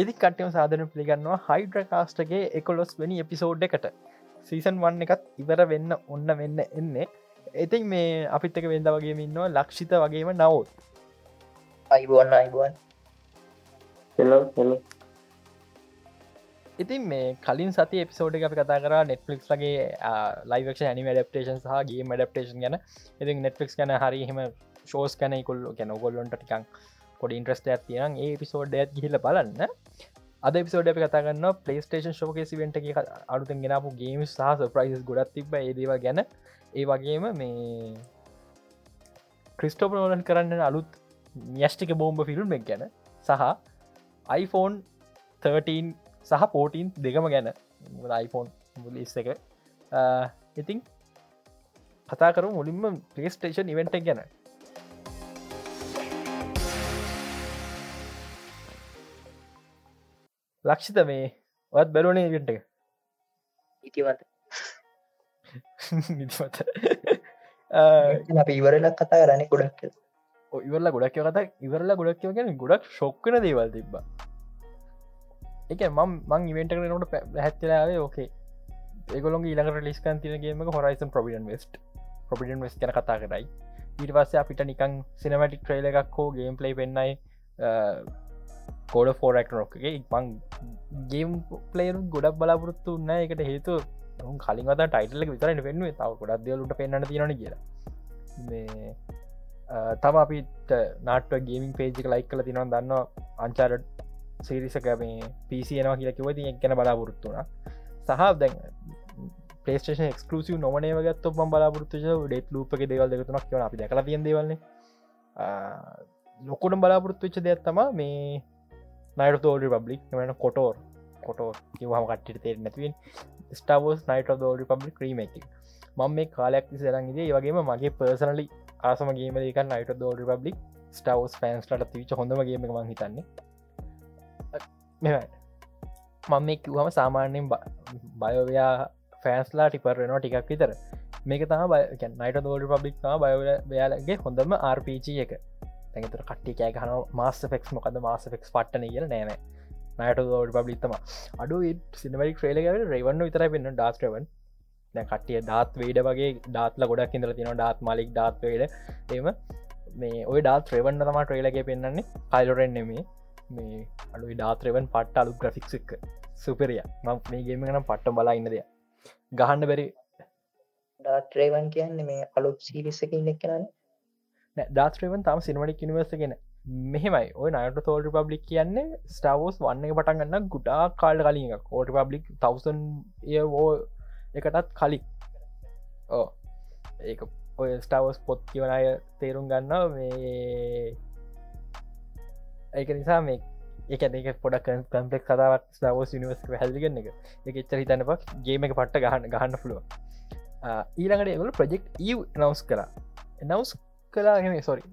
එදි කටයම සාධන පිළිගන්නවා හයිඩ්‍ර කාස්ටගේ එකොලොස් වැනි එපිසෝඩ් එකට. සීසන් වන්න එකත් ඉවර වෙන්න ඔන්න වෙන්න එන්නේ. ඉතින් මේ අපිත්තක වෙද වගේ ඉන්නවා ලක්ෂිත වගේම නවෝත්. අයිබුවන්න අයිබුවන් ඉතින් මේ කලින් සති එපිසෝඩ් අපි කතා කර නෙට්ලික්ස් ලගේ ලයිවක්ෂ ඇනි ඩප්ටේෂන් සහ ගේ මඩප්ටේෂන් ගැන. ඉති නෙට්ලික්ස් ගැන හරිහෙම ෂෝස් කැන කොල්ල ගැන ගොල්ලොන්ට ටිකන් පොඩි ඉන්ට්‍රස්ට ඇතියන් ඒ පිසෝඩ් ඇත් ගිහිල බලන්න. අද පිසෝඩ අපි කතාගන්න පලේස්ටේෂන් ශෝක සිවෙන්ට අලුතෙන් ගෙනපු ගේම සහ ප්‍රයිස් ගොඩත් තිබ ඒදව ගැන. ඒ වගේම මේ ක්‍රිස්ටෝප නෝලන් කරන්න අලුත් න්‍යෂ්ටික බෝම්බ ෆිල්ම් එක් ගැන සහ iPhone 13 සහ පෝටීන් දෙකම ගැන. iPhone ලිස් එක. ඉතින් කතා කරු මුලින්ම පලේස්ටේෂන් ඉවෙන්ට ගැන. ලක්ෂිත මේ ඔත් බැලුවනේ එක. ඉතිවත ඉවරලක් කතා කරන්නේ ගොඩක් ඉවරල ගොඩක් කතා ඉවරලා ගොඩක් ගැන ගොඩක් ශොක්කන දේවල් තිබ්බ. එක ම මං ඉවෙන්ට කරනට හැත්තලාවේ ඕකේ ඒගොලොන් ඊළඟට ලිස්කන් තිනගේම හොරයිසන් ප්‍රබිඩන් වෙස්ට ප්‍රබිඩන් වෙස් කන කතා කරයි. පස්සේ අපිට නිකං සිනමටික් ට්‍රේල එකක් හෝ ගේම් පලයි පෙන්න්නයි කෝඩ ෆෝරක් නොක්ගේ මං ගේම් පලේරු ගොඩක් බලාපොරොත්තු උන්න එකට හේතු උන් කලින් වත ටයිටල්ල විතරට පෙන්ුවේ තව ගොඩක් දලට පෙන්න්න තියෙන කියලා. මේ තම අපිට නාට ගේමින් පේජික ලයික් කල තිනවා දන්න අංචාරට සිරිසක මේ පිසියනවා කියලා කිව ති ගැන බලාපොරොත්තුුණ සහ දැන් පේස්ටේෂන් එක්කලසිව නොමනේ වගත් ම බලාපොරත්තු ඩෙත් ලූපක දෙවල් දෙකතුනක් කියවන අපි දැකල තිය දෙවල්න්නේ ලොකුට බලාපොරත්තු වෙච්ච දෙයක් තම මේ නයිට ෝඩ පබ්ලික් මන කොටෝර් කොටෝ කිවහම කට්ට තේර නැතිවෙන් ස්ටාවෝස් නයිට ෝඩ පබ්ලික් ක්‍රීමක මම මේ කාලයක් සරන්ගේ වගේම මගේ පර්සනලි ආසමගේම එක නයිට ෝඩ පබ්ලික් ස්ටවස් ෆෑන්ස්ලට තිවිච හොඳමගේම මං හිතන්නේ. මෙ මම මේ කිව්හම සාමාන්‍යයෙන් බයෝවයා ෆෑන්ස්ලා ටිපර් වෙනවා ටිකක් විතර. මේක තම බය නයිට දෝඩ පබ්ලික් බයෝල බයාලගේ හොඳම RPG එක. තැතර කට්ටි කෑ හන මාස ෆෙක්ස් මොකද මාස ෆෙක්ස් පට්ටන කියල නෑන නයට ෝඩ පබ්ලිත්තම අඩු සිනමරි ්‍රේලගව රේවන්න විතර පෙන්න්න ඩාස්ටවන් දැ කට්ටිය දාත් වේඩ වගේ ඩාත්ල ගොඩක් ඉඳල තින ඩාත් මලික් ඩාත් වේඩ එම මේ ඔය ඩාත් රේවන්න තම ට්‍රේලගේ පෙන්න්නේ කයිලොරෙන් නෙමේ මේ අඩු ඩාත්‍රවන් පට්ට අලු ග්‍රෆික්ක් සුපරිය මං මේ ගේම කනම් පට්ට බලා ඉන්න දෙය ගහන්න බැරි ඩාත්‍රේවන් කියන්නේ මේ අලුත් සිරිසක ඉන්න කරන්නේ ඩාස්ට්‍රවන් තම සිනමටික් නිවර්සගෙන මෙහෙමයි. ඔය නයට තෝල් පබ්ලික් කියන්නේ ස්ටාවෝස් වන්න එක පටන් ගන්න ගුඩා කාල්ඩ කලින් එක කෝට පබ්ලික් තවසන් ඒෝ එකටත් කලින්. ඕ ඒ ඔය ස්ටාවස් පොත් කියවන අය තේරුම් ගන්න මේ ඒක නිසා මේ එක එක පොඩක් කම්පෙක් කතාවක් ස්ටාවෝස් නිවස් හැල්ලිගන්න එක එක. එච්චර හිතන්න පක් ගේම එක පට්ට ගහන්න ගහන්න පුළුව ඊළඟට එගල ප්‍රජෙක්් ඊ නවස් කර නවස් කලාහෙම සොරි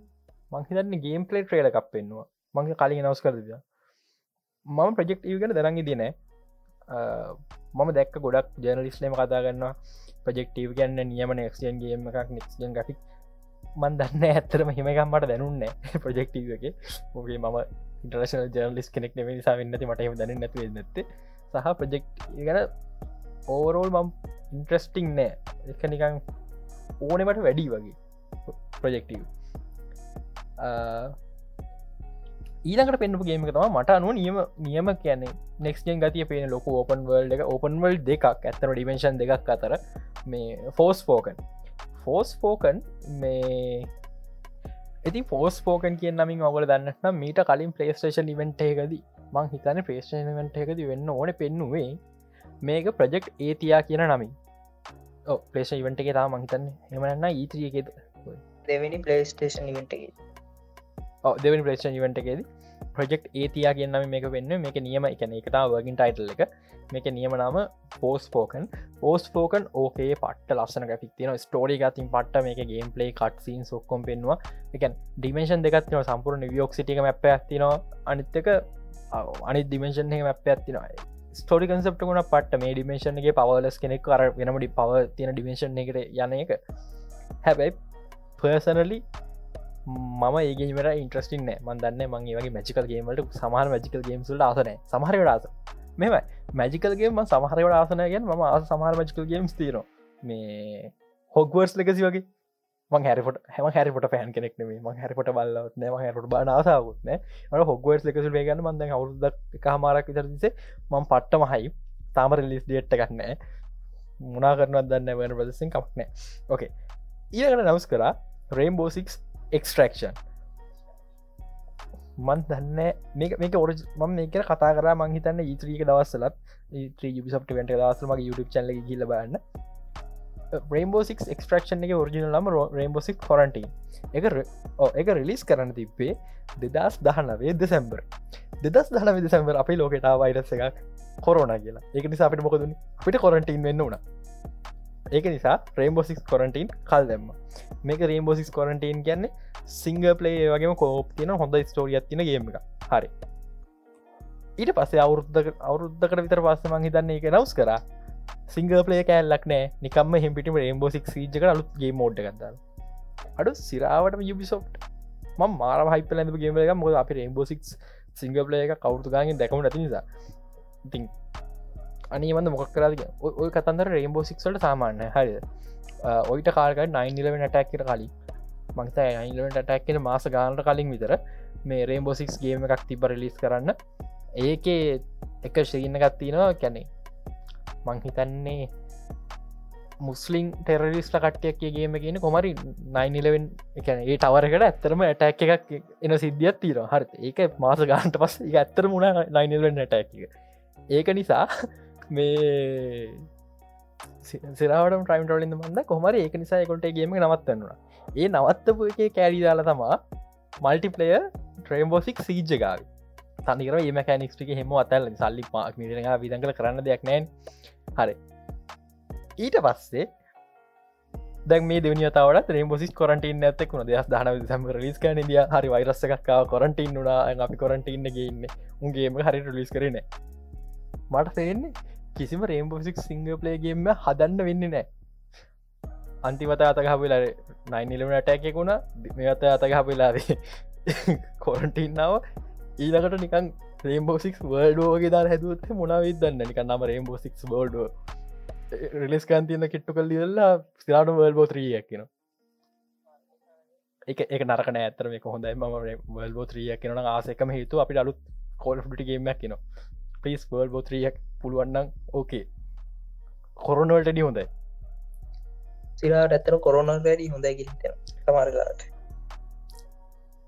මංහිතන්න ගේම් පලේ ට්‍රේල එකක් පෙන්වා මංගේ කලින් නවස් කරද මම ප්‍රජෙක්් ගෙන දරඟි දින මම දැක්ක ගොඩක් ජනලිස්ලේම කතා ගන්නවා ප්‍රජෙක්ටව ගන්න නියම නෙක්ෂන් ගේම එකක් නික්ෂන් ගටික් මන් දන්න ඇත්තරම හිමකම්මට දැනුන්න ප්‍රජෙක්ටව එක. මොගේ මම ඉන්ටරශන ජනලිස් කෙනෙක් නෙම නිසා වෙන්නති මට එම දැන නැති නැත්තේ සහ ප්‍රජෙක්් ගැන ඕරෝල් මම් ඉන්ට්‍රස්ටිං නෑ. එක නිකං ඕනෙමට වැඩි වගේ. ප්‍රජෙක්ටව. ඊළඟට පෙන්පු ගේම තම මට අනුව නියම නියම කියන්නේ නෙක්ගෙන් ගතිය පේන ලොක ඕපන් වල්ඩ එක ඕපන්වල් දෙකක් ඇත්තන ඩිමේශන් දෙකක් අතර මේ ෆෝස් ෆෝකන් ෆෝස් ෆෝකන් මේ ඇති ෆෝස් ෆෝකන් කිය නමින් ඔගල දන්නට මීට කලින් පලේස්ටේෂන් ඉවෙන්ට එකද මං හිතන පේස්ටේන්ට එකද වෙන්න ඕන පෙන්නුවේ මේක ප්‍රජෙක්් ඒතියා කියන නමින්. පලේෂ ඉවට එක තා මහිතන්න එමන්න ඊත්‍රියකෙද දෙවැනි පලේස්ටේෂන් ඉවෙන්ටගේ දෙවනි ප්‍රේෂන් ඉවට එකෙද. ප්‍රජෙක්් ඒතියා කියන්නම මේක වෙන්න. මේක නියම එකන එකතා වගින් ටයිටල් එක. මේක නියමනාම පෝස් ෆෝකන් පෝස් ෆෝකන් ඕකේ පට ලස්සන ික්තින ස්ටෝරි ගතින් පට මේක ගේම් පලේ කට්සින් සොක්කොම් පෙන්වා එකන් ඩිමේෂන් දෙකත්න සම්පුරණ වියෝක් සිටික මැප ඇතිනවා අනිත්තක අනි දිමේෂන් එක මැප ඇතිනවා ස්ටෝරි කන්සප්ට ගුණ පට මේ ඩිමේෂන්ගේ පවලස් කෙනෙක් කර වෙනමඩි පව තියෙන ඩිමේෂන් එකට යන එක. හැබැයි පර්සනලි මම ඒගේමට ඉන්ට්‍රස්ටින්න මන්දන්න මගේ වගේ මැචිකල් ගේමට සමහර මැජිකල් ගේම්සුල්ට ආසනෑ සමහරවට ආස. මෙම මැජිකල්ගේම සමහරවට ආසනයගෙන් ම ආස සමහර මජිකල් ගේම්ස් තීර මේ හොක්වර්ස් ලෙකසි වගේ. මං හැරිපොට හැම හැරිපොට පෑන් කෙනෙක් නෙේ. ම හැරිපොට බල්ලත් නම හැරට බා නාසාාවත්න ට හොක්වර්ස් ලෙකසු වේගන්න මන්ද අවුරුද හමාරක් විතරදිසේ මං පට්ටම හයි. තාමර ලිස් ඩියට්ට ගන්නෑ මුණනා කරනත් දන්න වෙන ප්‍රදසින් කමක්නෑ ඕකේ ඊකට නවස් කරා රේම්බෝසික් එක්ස්ට්‍රක්ෂන් මන් දන්න මේක ඔර ම මේක කතා කර මංහිතන්න ඊත්‍රීක e දවස්සලත් යුබිසප්ට e වෙන්ට දවසමගේ YouTube චල්ල ගිල බන්න රේම්බෝසික් එක්ස්ට්‍රක්ෂන් එක ෝරිජිනල් ලම රේම්බෝසික් කොරන්ටන් එක එක රිලිස් කරන්න තිබ්බේ දෙදස් දහනවේ දෙසැම්බර්. දෙදස් දහනව දෙසැම්බර් අපේ ලෝකෙටා වයිරස එකක් කොරෝන කියලා. ඒක නිසා අපිට මොකදුන පිට කොරටීන් වෙන්න වුණ ඒක නිසා රේම්බෝසික් කොරටීන් කල් දෙම මේක රේම්බෝසික් කොරටීන් කියන්නේ සිංග පලේ වගේම කෝප් තියන හොඳ ස්ටෝරියත් තින ගේම එක හරි. ඊට පස්සේ අවුරුද්ධ අවුරුද්ධකට විතර පස්සමං හිතන්නේ එක නවස් කර. සිංග පලේ කෑල්ලක් නෑ. නිකම්ම හෙමිටිම රේම්බෝසික් සීජක අලුත්ගේ මෝඩ් ගත්දාල අඩු සිරාවට යුබිසොප්ට ම මාර හයිපල ඇඳ ගේම එක මොද අපි රේම්බෝසික් සිංග පලේ එක කවුතුගාගෙන් දැකම නැති නිසා. ඉතින් අනිවන්න මොක් කරද ඔය කතන්දර රේම්බෝසික්සට සාමාන්‍ය හරි ඔයිට කාල්ක 9 ටැක්කට කලින්. මංත අයිලට ටැක්කෙන මාස ගානට කලින් විතර මේ රේම්බෝසික්ස් ගේම එකක් තිබ රිලිස් කරන්න. ඒකේ එක ශරීන්න ගත්තිනවා කැනෙ මංහිතන්නේ මුස්ලිං ටෙරරිස්ට කට්ටයක්ගේම කියන කොමරි 911 එකන ඒ ටවරකට ඇත්තරම ඇටැක් එකක් එන සිද්ධියත් තීර හරි ඒක මාස ගාන්ට පස් එක ඇත්තර මුණ 911 ටැක් ඒක නිසා මේ සිරාවට ටයිම් ලින් මන්ද කොමර ඒක නිසා කොට ගේම නවත්තන්නවා ඒ නවත්තපු එක කෑරි දාලා තමා මල්ටිපලය ට්‍රේම්බෝසික් සීජ්ජගාව තනිකර ඒ මැකනික්ටික හෙම අතැල්ල සල්ලි පාක් මිරෙන විදඟල කරන්න දෙයක් නෑන් හරි. ඊට පස්සේ දැ මේ දෙවනිතාවට රේම්බෝසිස් කොරටන් ඇතෙකුණ දෙයක් දන සම ලිස් කන දිය හරි වයිරස්සකක්කාව කොරටන් වුණා අපි කොරටඉන්න ගේන්න උන්ගේම හරි ලිස් කරන මට තේන්නේ කිසිම රේම්බෝසික් සිංග පලේගේම හදන්න වෙන්න නෑ අන්තිමත අතකහපිල නයිනිලම ටැකෙකුණ මෙත අතකහපිලාදේ කොරන්ටින්නාව ඊලකට නිකන් රේම්බෝසික් වර්ඩෝගේ දර හැදුවත් මොනවිත් දන්න නික නම රේම්බෝසික් බෝඩෝ රිලිස් කන්තියන්න කිට්ටු කල් දිල්ලා ස්රාට වර්බෝ ත්‍රියක් කියෙන එක එක නරකන ඇතර මේ හොඳයි. ම වල්බෝ ත්‍රියක් කියෙන ආසකම හේතු අපි අලුත් කෝල් ටිගේමක් කියෙන පිස් වර්බෝ ත්‍රියක් පුළුවන්නම් ඕකේ කොරනවලටඩි හොඳයි. සිරාට ඇත්තන කොරෝන වැඩි හොඳයි කිට සමාරලාට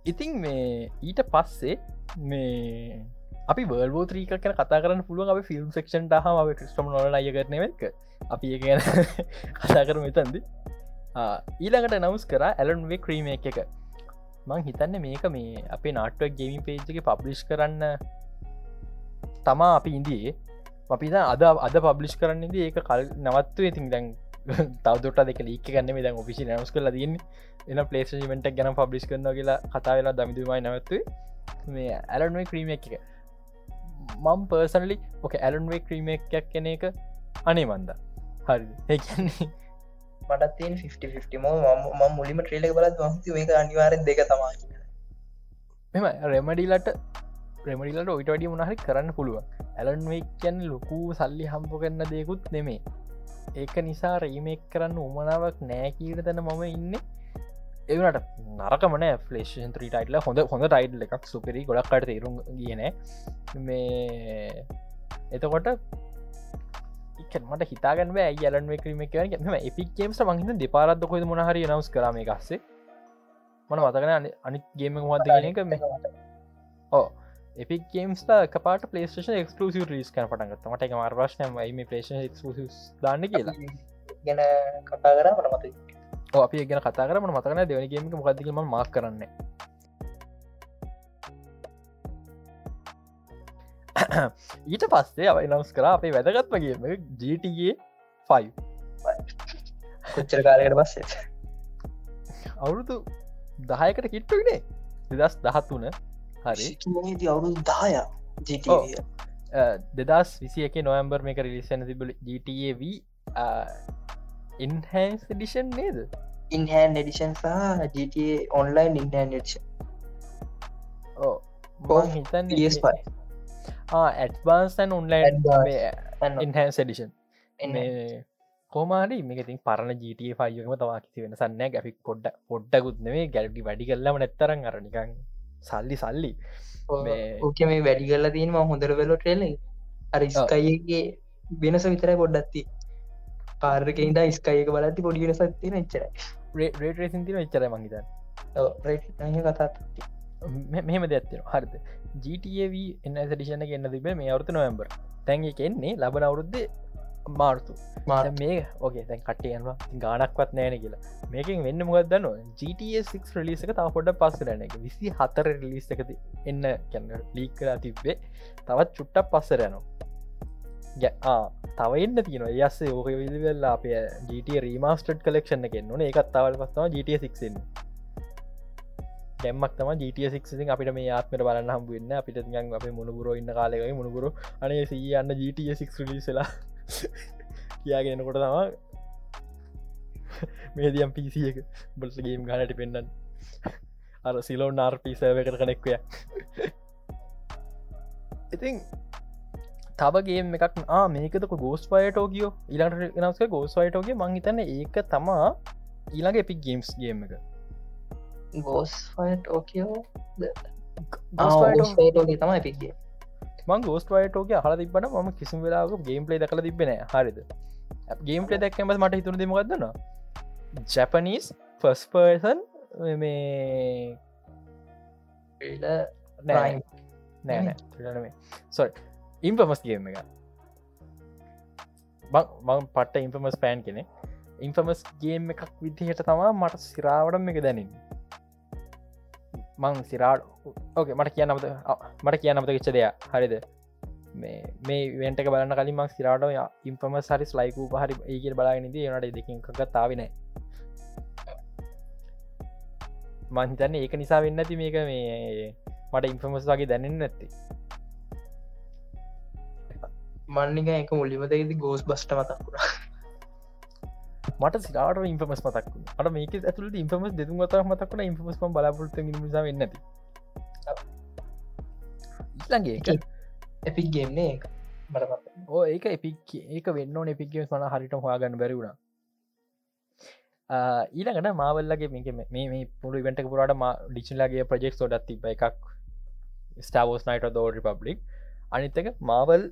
ඉතින් මේ ඊට පස්සේ මේ අපි වර්බෝ ත්‍රීක කන කතා කරන්න පුළුව අප ෆිල්ම් සක්ෂන් හම ක්‍රිස්ටම නොල අය කරන එක. අපි ඒ ගැන කතා කරම එතන්ද. ඊළඟට නවස් කර ඇලන් වේ ක්‍රීම එක. මං හිතන්න මේක මේ අපේ නාටුවක් ගේමි පේජ්ක පබ්ලිෂ් කරන්න තමා අපි ඉන්දියේ අපිද අද අද පබ්ලිෂ් කරන්නද ඒක කල් නවත්තු ඉතින් දැන් තවදුට දෙක ලීක ගන්න දැන් ඔෆිසි නස් කල දන්න එන පලේෂමට ගැන පබ්ලිස් කරන කියලා කතා වෙලා දමිතුමයි නැවත්තුවේ. මේ ඇලන්වේ ක්‍රීම එක. මම් පර්සනලි ඕක ඇලන්වේ ක්‍රීම එකක් කෙන එක අනේ මන්ද හරි මටත්තින් 50 ම මුලිම ට්‍රේලක බලත් වහති මේක අනිවාරෙන් දෙක තමා මෙම රෙමඩිලට ප්‍රමඩිලට ඔයිට වඩි මනහරි කරන්න පුළුව ඇලන්වේ කියන්න ලොකු සල්ලි හම්ප කරන්න දෙකුත් නෙමේ ඒක නිසා රීමෙක් කරන්න උමනාවක් නෑ කීර තැන මම ඉන්න. එවනට නරකමන ෆලේෂන් ටයිටල හොඳ හොඳ ටයිඩ් එකක්. සුපරි ගොඩක්කට තේරුම් කියන මේ එතකොට මට හිතාගන්න ඇලන් ක්‍රම ම එපිකේම්ස මහිත දෙපාරත්ද කොද මොනහරි නවස් කරම එකස්සේ මන මතකන අනි ගේම මද කියන එක. මේ ඕ එපික් ගේම්ස් කපාට පලේස්ටේෂන් එක්ස්කලසිව රිස් කන පටගත් මට එක මර්ශන ම පේෂන් එක්ස්කලසි දාන්න කියලා? ගැන කතා කර මට මත අපි ගෙන කතා කරම මතකන දෙවනගේම මොකදකම මාක් කරන්න. ඊට පස්සේ අවයි නවස් කර අපේ වැදගත්මගේම ජටගේ 5 කොච්චර කාලකට පස්සේ අවුරුදු දහයකට කිට්ටුනේ දෙදස් දහත්තුන හරි. අවුරු දාය දෙදස් විසි එක නොවම්බර් මේක රිලිසන තිබල GTAV ඉන්හැන්ස් ඩිෂන් නේද? ඉන්හන් එඩිෂන් සහ ඔන්ලයින් ඉන්හන් ඕ PS5. Advanced online. Enhanced edition කෝමාරි මේකතින් පරණ ජට ෆයම තවා කිසි වෙන සන්න ගැෆික් පොඩ්ඩ පොඩ්ඩකුත් නෙේ ගැඩි වැඩි කල්ලම නැත්තරන් අරනිකන් සල්ලි සල්ලි. ඕක මේ වැඩි කරලා තියීම හොඳර වෙලෝ ට්‍රෙල අරිස්කයිගේ වෙනස විතරයි පොඩ්ඩත්ති පාර්කයින්ද ස්කයක බලති පොඩි වෙනසත් තියෙන එච්චරයි. රේටරේසින් තින එච්චර මහිතන් කතාත් මෙහෙම දෙයක්ත්තින හරිද? GTAV එන්න සටිෂන එන්න තිබේ මේ අවුතු නොවම්බර් තැන්ගේ කෙන්නේ ලබන අවුරුද්ධ මාර්තු. මේ ඕකේ දැන් කටයන්වා ගානක්වත් නෑන කියලා. මේකින් වෙන්න මොකක්දන්න GTS6 රිලිස එක තාව පොඩ පස්සරන එක විසි හතර රිලිස් එකති එන්න කැන්න ලීක් කලා තිබ්බේ. තවත් චුට්ටක් පස්සර යනවා. තව එන්න තියෙන යස්සේ ඕක විදිවෙල්ලා අපේ GT රීමස්ටඩ් කලෙක්ෂණ එකෙන් ඕන. එකත් තවල් පස්සවා GT6 දැම්මක් තම GT6 අපිට මේ ආත්මට බලන්න හම්බුවන්න අපිට ගන් අප මුණපුර ඉන්න කාලෙකයි මුණපුර අනේ සී යන්න GT6 ලිසලා කියාගෙනකොට තමා මේදියම් පිසි එක බල්සගේම් ගානට පෙන්ඩන් අර සිලෝ නාර්පිසයකට කනෙක්වය ඉතින් තබගේ එකක් ආ මේකතක ගෝස් පයටෝගියෝ ඉලාට නස්ක ගෝස් වයටෝගේ මංහිතන්න ඒක තමා ඊළඟ එපි ගේම්ස් ගේම් එක. ගෝස් ෝගේ තමයි පික්ගේ මං ගෝස්ට වයටෝගේ හල තිබන ම කිසිම වෙලාක ගේම් පලේ දකල තිබෙන හරිද? ගේම් පලේ දැක්කම මට හිතුර දෙමගත්දන්න ජැපනීස් ෆස් පර්සන් මේ නෑ නෑ නෑ සො ඉම්පමස් ගේම එක. මං පට්ට ඉන්ෆමස් පෑන් කෙනෙ ඉන්ෆමස් ගේම් එකක් විදිහට තමා මට සිරාවටම එක දැනින් මං සිරාඩ ඕක මට කියන්නමත මට කියන්නමත ච්ච දෙයක්. හරිද? මේ මේ වෙන්ට බලන්න කලින් මක් සිරාට ඉන්පම සරි ස්ලයිකූ හරි ඒකල් බලාගෙනද නට දෙකින් කක් තාවන මහිතන්න ඒක නිසා වෙන්න ඇති මේක මේ මට ඉන්ෆමස් වගේ දැනෙන් නැත්ති. මන්නික එක මුල්ලිමතේද ගෝස් බස්ට මතක්කුණ මට සිරාට ඉන්ෆමස් මතක් අට මේක ඇතුල ඉන්ෆමස් දෙතු මත මතක්න ඉන්ෆමස් බලාපොරත නිසා වෙන්න ඇති ඉස්ලගේ එපික් ගේම්නේ එක. මට ඕ ඒක එපික් ඒක වෙන්න එපික්ගස් මන හරිට හවාගන්න බැරිවුණ ඊළඟට මාවල්ලගේ මේක මේ මේ පුළු වෙන්ට පුරට ම ඩිචිලගේ ප්‍රජෙක් ොඩත් තිබ එකක් ස්ටාවෝස් නයිට දෝ රිපබ්ලික් අනිත්තක මාවල්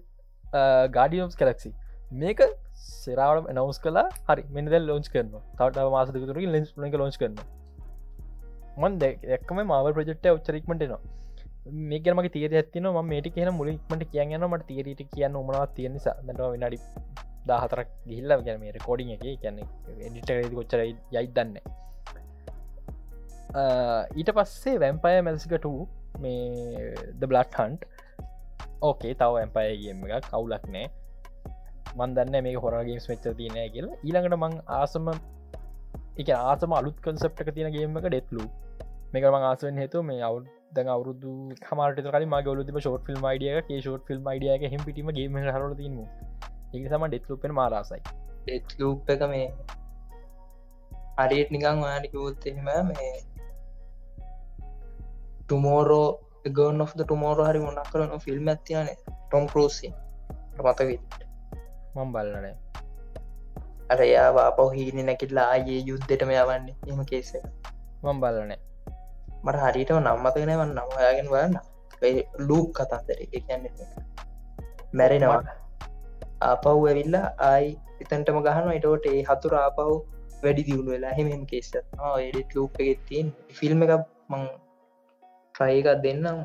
ගාඩියම්ස් කලක්සි මේක සෙරාවටම නවස් කලා හරි මෙනිදල් ලෝච් කරන තවට මාස දෙකතුරක ලෙන්ස් ලක ලෝච් කරන මන් දෙක්කම මාවල් ප්‍රජෙක්්ට උච්චරික්මටනවා මේකමක තිර ඇතින ම මේට කියන මුලික්මට කියන්න මට තීරට කියන්න උමනාව තියෙන නිසා. දට විනාඩි දාහතරක් ගිල්ල ගැන මේ රකෝඩිං එක. කියන්න එඩිට කොච්චර යයි දන්න ඊට පස්සේ වැම්පය මැසිකට මේ ද බ්ලට් හන්ට් ඕකේ තව ඇම්පයගේම එක කවුලක් නෑ මන්දන්න මේ හොරගේම් මෙච්ච තියනය කියලා. ඊළඟට මං ආසම එක ආසම අලුත් කන්සප්ට තියෙනගේමක ඩෙත්ලු මේක මං ආසෙන් හේතු මේ අවු් දැන් අවුරුදු හමට කල ම ගලුතිම ෂෝට් ෆිල්ම් අයිඩිය ඒ ෂෝට් ෆිල්ම් අයිඩියක හෙම පිටීම ගේම හර තිීම ඒක සම ඩෙත්ලුපෙන් මාරසයි ලූප් එක මේ අඩියට නිකං වාඩි කිවොත්තෙම මේ ටමෝරෝ ගන් of ටමෝර හරි මොනක් කරන ෆිල්ම් ඇතියන ටොම් කරෝසි මතවී මම් බලනනේ අර යා වාපව හීන නැකිල්ලා ආයේ යුද්ධටම යවන්නේ. එම කේස මම් බලනෑ මට හරිටම නම්මතගෙනවන් නමයාගෙන වන්න ලූක් කතාතර එකන්න මැරෙනවා. ආපව් ඇවිල්ලා ආයි එතන්ටම ගහන එටෝට ඒ හතුර ආපව් වැඩි දියුණු වෙලා. හෙමම කේස එඩිට ලූප් එකෙත්තින් ෆිල්ම් එක මං ට්‍රයිකක් දෙන්නම්.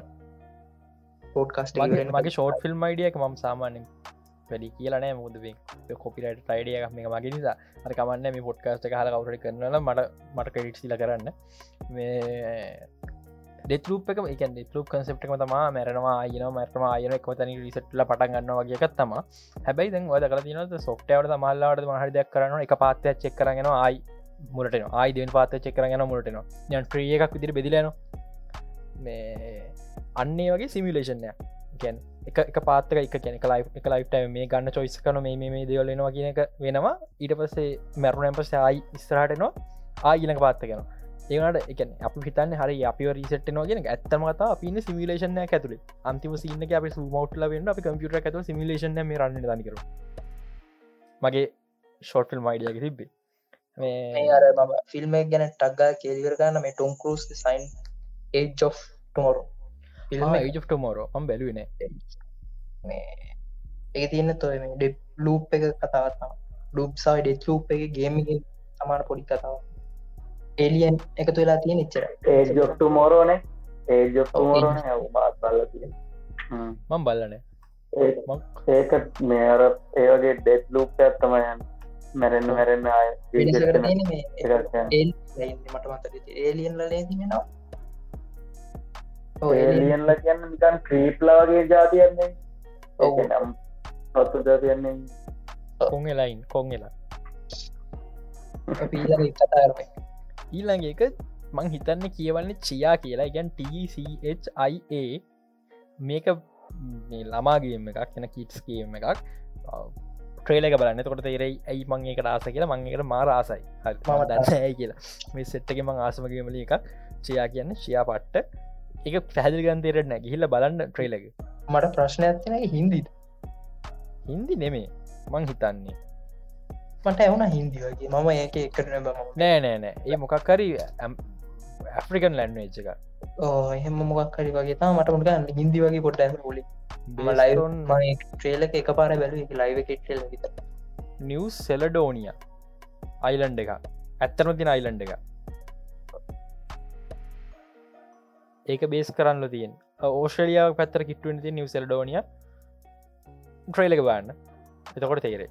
පෝඩ්කස්ට මගේ ෂෝට් ෆිල්ම් අයිඩිය එක මම් සාමාන්‍ය වැඩි කියලනෑ මුද කොපිට ටයිඩිය එක මේ මගේ නිසා. අර කමන්න මේ පොට්කාස්ට හල කවුට කරනල මට මට ක්‍රඩිට් සිල කරන්න. මේ ඩෙත්ලූප එක එක ඩෙත්ලූප කන්සප්ටම තම මැරනවා අයන මැටම අයන එකතන රිසට්ල පටන් ගන්න වගේකත් තම. හැබයි දැන් වද කල තිනට සොෆ්ටවට මල්ලාට මහර දෙයක් කරන එක පාත්තයක් චෙක් කරගෙන ආයි මුලට ආයිදෙන් පාත චෙක් කරගෙන මුලටනවා යන් ට්‍රිය එකක් විදිර බෙදිලන මේ අන්නේ වගේ සිමිලේෂන්ය ගැන් එක එක පාත්තක එක කියන එක ලයි එක ලයිට මේ ගන්න චොයිස් කන මේ මේ දේවලෙනවා කියන එක වෙනවා. ඊට පස්සේ මැරුණම් පස්සේ ආයි ස්රාටනවා ආගිලක පාත්ත කෙන ඒනට එක අප හිතන්න හරි අපි රිසට නෝගෙන ඇත්තම කතා අපින්න සිමිලේෂන ඇතුළ අන්තිම සින්න අප මවටල වන්න අපි කම්පියුට ඇතු සිමිලේෂන මේ රන්න දනිකර මගේ ෂෝටල් මයිඩියක තිබ්බේ. මේ අර මම ෆිල්ම් එක ගැන ටක්ගා කෙලිවර ගන්න මේ ටොම් කරුස් සයින් ඒ් of ටමොර ෆිල්ම් මෝරෝ ම බැලුවන ඒ තියන්න තොය මේ ඩෙ ලූප් එක කතාවත්තා ලුප්සා ඩෙත් ලූප් එක ගේම සමාන පොඩි කතාව එලියන් එකතු වෙලා තියෙන ඉච්චර ඒජොක්ටු මෝරෝන ඒජොක්ටමෝරෝන මාත් බල්ල තියෙන මං බල්ලන ඒක මේර ඒවගේ ඩෙත් ලූප් ඇත්තමයන් මැරෙන්න්න මැරෙන්න්න ආය මට මත ඒලියන් ලලේ තිෙනවා ඒලියන්ල කියන්න නිකන් ක්‍රීප්ලාගේ ජාතියන්නේ නම් පත්තු ජාතියන්නේ කොන්ගෙලයින් කොන්ගෙලා කතාරම ඊළඟ එක මං හිතන්න කියවන්න චියා කියලා. ගැන් TCHIA මේක ළමාගේම එකක් එන කිට්ස් කියම එකක්. ට්‍රේලක බලන්න. තොට තේරයි ඇයි මං එකට ආස කියලා? මංකට මාර ආසයි. හරි මම දන්නයි කියලා. මේ සෙට්ටක මං ආසමගේමල එකක්. චයා කියන්න ශයා පට්ට එක පැදිල් ගන්තේරට නැ හිල්ල බලන්න ට්‍රේලක මට ප්‍රශ්නයක් තින හින්දිද? හින්දි නෙමේ මං හිතන්නේ. මට එවුන හින්දි වගේ. මම ඒක එකට නෑ නෑ නෑ. ඒ මොකක්කරි ඇෆ්‍රිකන් ලැන්ඩ එච්ච එක එහෙම මොකක් හරි වගේ තා මට මුටගන්න හින්දි වගේ පොට ොලි ලයිවන් ට්‍රේලක එක පාර බැලු ලයිව කෙට්‍රල නිවස් සෙලඩෝනිය අයිලන්ඩ එක ඇත්තන තින අයිලන්ඩ එක ඒක බේස් කරන්න තියෙන්. ඕස්ට්‍රලියාව පැත්තර කිට්ටුවෙන ති නිව සෙල්ඩෝනිය ට්‍රේලක බාන්න එතකොට තේරේ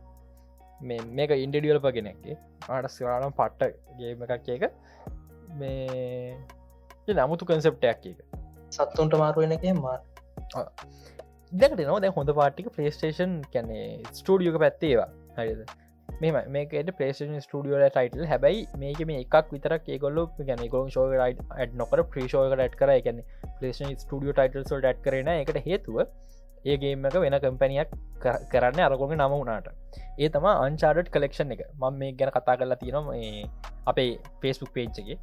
මේ මේක ඉන්ඩඩියල් පගෙනෙක්ගේ ආට සිවානම් පට්ටගේම එකක් එක මේ නමුතු කන්සෙප්ටයක් එක සත්තුන්ට මාරුවෙන එක මා දෙකට නොද හොඳ පාටික පලේස්ටේෂන් කැනේ ස්ටඩියෝක පැත්තේවා හරිද මෙම මේකට පලේෂන් ස්ටඩියෝල ටයිටල් හැබයි මේක මේ එකක් විතරක් ඒගොල්ල ගැන ගොන් ශෝක ඩ් නොකර ප්‍රේෂෝක ඩ් කර. ගැන පලේෂන් ස්ටඩියෝ ටයිටල් සොල් ඩ් කරන එකට හේතුව ඒගේම එක වෙන කම්පැනියක් කරන්න අරගොම නම වුණට. ඒ තම අන්චාඩට් කලෙක්ෂන් එක. මම මේ ගැන කතා කරලා තියෙනවා. අපේ ෆේස්බුක් පේච්චගේ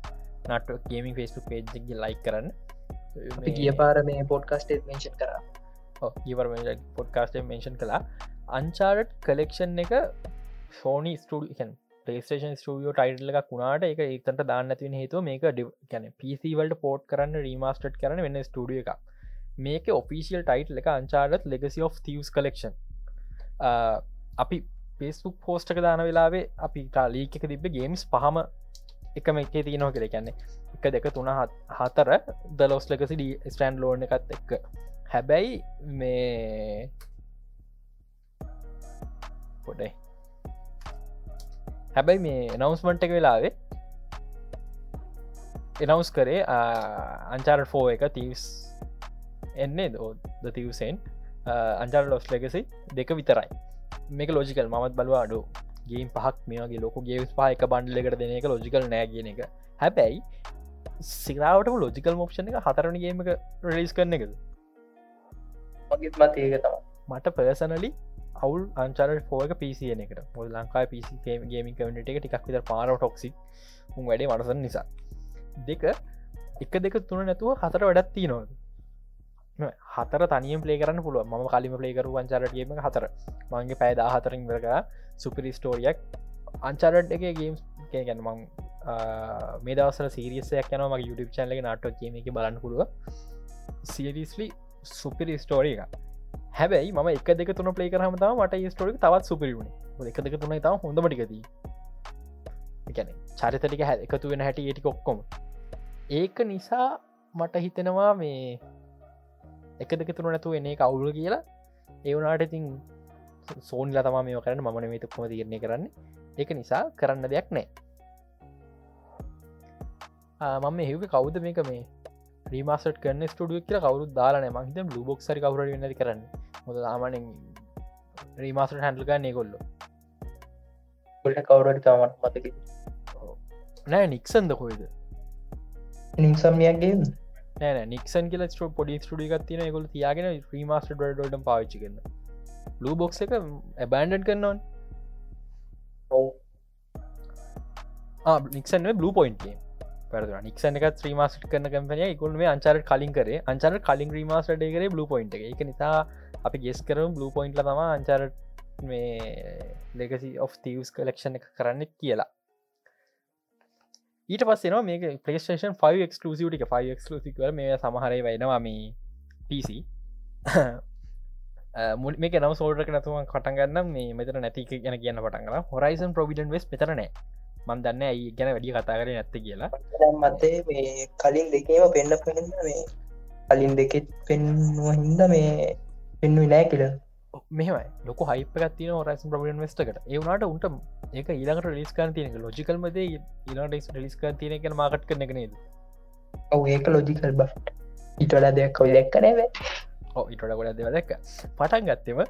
නට ගේමින් ෆේස්බුක් පේජ්ගේ ලයි කරන්න. ගිය පාර මේ පොඩ්කාස්ටේට මේෂන් කර. ඉවර පොඩ්කාස්ටේ මේෂන් කලා අන්චාඩට් කලෙක්ෂන් එක ශෝනි ස්ටඩියන් පේස්ටේෂන් ස්ටියෝ ටයිටල් එකක් වුණාට එක ඒතට දාන්න තින හේතු මේක ගැන පිසිවල්ට පෝට් කරන්න රීමස්ට් කරන වෙන්න ස්ටඩිය එකක්. මේක ඔෆිසිල් ටයිට් එක අංචාරත් ලෙගසි of තිවස් කලෙක්ෂන් අපි පේස්බුක් පෝස්ටක දාන වෙලාවේ අපි ටාලීක තිබ ගේම්ස් පහම එකම එකේ තියනෝ කර කියන්නේ එක දෙක තුන හතර දලොස් ලෙකසි ඩ ස්ටන්් ලෝන එකත් එක්ක. හැබැයි මේ පොඩයි හැබැයි මේ නවස්මන්ට එක වෙලාවේ එනවස් කරේ අංචාරට ෆෝ එක තිස් එන්නේ ද තිවසෙන් අන්ජල් ලොස් ලෙගසි දෙක විතරයි. මේක ලෝජිකල් මත් බලවා අඩු ගේම් පහක් මේගේ ලොක ගේස් පහ එක බන්ඩ එකට දෙන එක ලෝජිකල් නෑ කියන එක. හැබැයි සිරාවට ලෝජිකල් මෝක්ෂණ එක හතරණගේම රලිස් කරන එකද? මගේත්මත් ඒක තම මට පර්සනලි අවුල් අංචර ෆෝක පිසියන එකට. මුල් ලංකා පිසි ගේමින් කමට එක ටිකක් විතර පාර ටොක්සි උන් වැඩේ වනසන් නිසා. දෙක එක දෙක තුන නැතුව හතර වැඩත්ති නොද හතර තනියම් පලේ කරන්න පුළුව ම කලිම පලේකරු අංචරටගේම හතර. මගේ පෑදා හතරින් වරක සුපිරි ස්ටෝරියක් අංචරට් එක ගේම් ගැන මං මේ දවසල සිරියසයක් යන මගේ YouTube චනල නටක් කියම එක බලන්න පුළුව සිරිස්ලි සුපිරි ස්ටෝරිය එක හැබැයි ම එක දෙක තුන පලේ කරහම තම මට ස්ටෝරික තවත් සුපිරිුණ එක දෙක තුන තම හොඳමටිකදී එකන චරිතටික හැ එකතු වෙන හැටි ඒටික ඔක්කොම. ඒක නිසා මට හිතෙනවා මේ එක දෙක තුර නැතු එන්නේ කවුල කියලා. ඒවනාට ඉතින් සෝන්ල තම මේ කරන්න. මන මේ තුක්ම තිරණය කරන්න. එක නිසා කරන්න දෙයක් නෑ මම හෙව කවුද මේක මේ රීමස්ට කන්න ස්ටඩිය කියල කවරු දාලන මහිත ලුබොක්සරි කවර වෙන්නද කරන්න. මොද ආමන රීමස්ට හැන්ඩල් ගන්නේ කොල්ලො ගොල්ට කවුරට තමත් මතක නෑ නික්සන්ද කොයිද නිසම්යක්ගේ නෑ නික්සන් කියල ස්ට පොඩි ස්ටඩි ගත්තින ගොල තියාගෙන ්‍රීමස්ට ඩොට පාවිච්චි කරන්න ලූ බොක්ස එක ඇබන්ඩ කරන්නවන් නික්සන් බ්ලු පොයින්ටේ පැරදු නික්සන එක. ත්‍රීමස්ට කරන කැපනය ඉකුල් මේ අංචර කලින් කරේ. අංචර කලින් රීමස්ට කරේ බ්ලු පොයින්ට එක. නිසා අපි ගෙස් කරම බ්ලු පොයින්ටල තම අංචර මේ ලෙගසි of තවස් කලෙක්ෂණ එක කරන්න කියලා. ඊට පස්සෙන මේ පලේෂන් 5 ක්ලසිට එක 5 ක්ලසික මේ සමහරය වෙනවා මේ PC. මුල් මේ නව සෝල්ට නතුවන් කටගන්න මේ මෙතර නැති ගැන කියන්න පටන්ගල හොරයිසන් ප්‍රවිඩන් වෙස් මෙතරනෑ මන් දන්න ඇයි ගැන වැඩි කතා කර නැත්ත කියලා. මතේ මේ කලින් දෙකේම පෙන්ඩ පෙන මේ කලින් දෙකෙත් පෙන්වා හින්ද මේ පෙන්නුව නෑ කියලා. මෙහමයි. ලොක හයිපගත්තින රයිස් ප්‍රබියන් වෙස්ටකට ඒවුණට උන්ට ඒක ඊළඟට රිස්කාන් තියනක ලොජිකල්මද ඉලාට රිස්කා තියන එක මාකට් කරන එක නේද? ඔව ඒක ලොජිකල් බට ඉටලා දෙයක් කොයි දැක්ක නෑවේ ඉටට ගොඩ දෙව දැක්ක. පටන් ගත්තෙම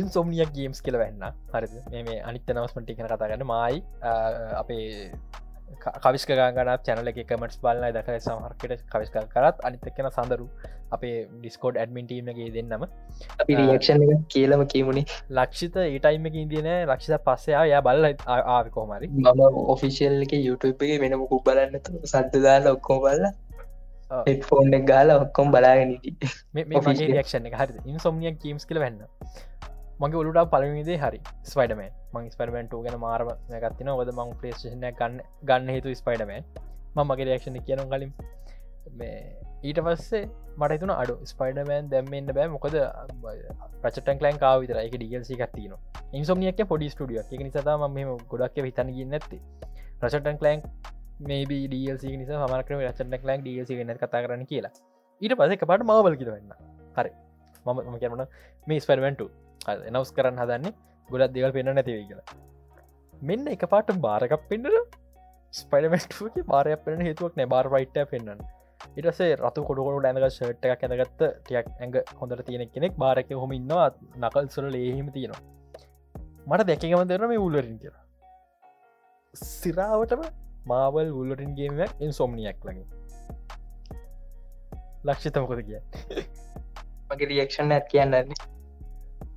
ඉන්සොම්නියක් ගේම්ස් කියල වෙන්න හරි මේ අනිත්‍ය නවස්මට කන කතාගන්න මයි අපේ කවිස්ක ගන්න චැනල එක කමටස් බලන්න දක සමහරකට කවිස්ක කරත් අනිතක්කෙන සඳරු අපේ ඩිස්කෝඩ් ඇඩමින්ටීමගේ දෙන්නම. රියක්ෂණ කියලම කියමුණේ ලක්ෂිත ඒටයිම ඉදින ලක්ෂිත පස්සයා ය බල්ල ආවිකෝමරි මම ඔෆිසිල් එක YouTubeගේ වෙන මුකුක් බලන්න සද්දදාල ඔක්කෝ බල්ල ෆෝන් ගාල ඔක්කොම් බලාගෙනට මේ ක්ෂණ හරි ඉන්සොම්නියක් කීම්ස් කල වෙන්න මගේ ඔලුට පලවිදේ හරි. ස්පයිඩම මං ස්පරමෙන්ට් ගැන මාරම ගත්තින ඔද මං පලේෂන ගන්න ගන්න හේතු ස්පයිඩම ම මගේ රක්ෂණ කියන කලින්. මේ ඊට පස්සේ මට තුන අඩු. ස්පයිඩමෑන් දැම්මෙන්න්න බෑ. මොකද ප්‍රචටන් කලන් කාව විතර එක ඩියල්සි ගත්තින ඉන්සොමියක පොඩි ස්ටඩිය එක නිසාම මෙම ගොඩක් හිතන ගන්න ඇති රචටන් කලන් මේ ඩල්සි නිසා මරකම රචට කලන් ඩල්සි ගන්න කතා කරන්න කියලා. ඊට පස එක පට මවබල කිරවෙන්න හරි. මම කියරන මේ ස්පරමෙන්ටු එනවස් කරන්න හදන්නේ ගොඩත් දෙවල් පෙන්න්න නැතිවයි කියලා. මෙන්න එක පාට බාරකක් පෙන්න්නට ස්පයිඩමටගේ බාරයක් පෙන හේතුවක් නෑ බාර රයිට්ට පෙන්න්න ඉටසේ රතු කොඩුකොට ඇඳක ෂට් එකක් ඇඳගත්ත ටියක් ඇඟ හොඳට තියෙන කෙනෙක් බාරක හොම ඉන්නවා. නකල් සොල ඒහිම තියෙනවා. මට දැකගම දෙරම මේ උල්ලරින් කියලා. සිරාවටම මාවල් උල්ලරින්ගේම ඉන් සොම්නියක් ලගේ ලක්ෂිතමකොද කිය මගේ රියක්ෂන් ඇත් කියන්නන්නේ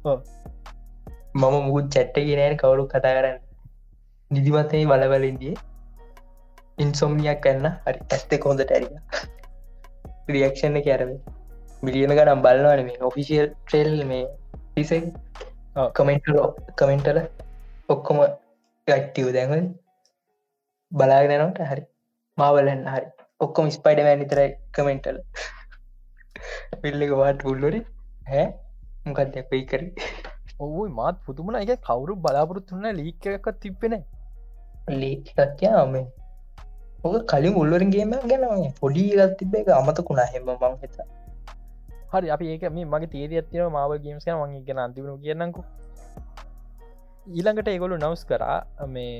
මම මුකුත් චැට්ටකි නෑන කවුරු කතා කරන්න. නිදිමතේ බලවලින්දිය ඉන්සොම්නියක් කන්න හරි. ඇස්ත කොඳට ඇරිය. රියක්ෂණ කැරව මිලියන ගනම් බලන්නවන මේ ඔෆිසිියල් ට්‍රෙල් මේ පිස කමෙන්ටල කමෙන්ටල ඔක්කොම ගට්ටියව දැන්වල් බලාගෙනනට හරි. මාවලන්න හරි. ඔක්කොම ස්පයිඩමෑන් නිතරයි කමෙන්ටල පිල්ලක වාට පුල්ලොරි හැ මොකක්ද කොයි කර? ඔවයි මාත් පුතුමන එක කවුරු බලාපොරොත්තුන්න ලීක එකක් තිබෙන ලීකත්යාම ඕක කලින් උල්වරගේම ගැන පොඩි ගත් තිබ එක අමතකුණා හෙම මං හිත හරි අපි ඒක මේ මගේ තේර ඇතින මාව ගේම්ස් මගේ ගෙන අන්තිවරු කියන්නකු ඊළඟට ඒගොලු නවස් කරා මේ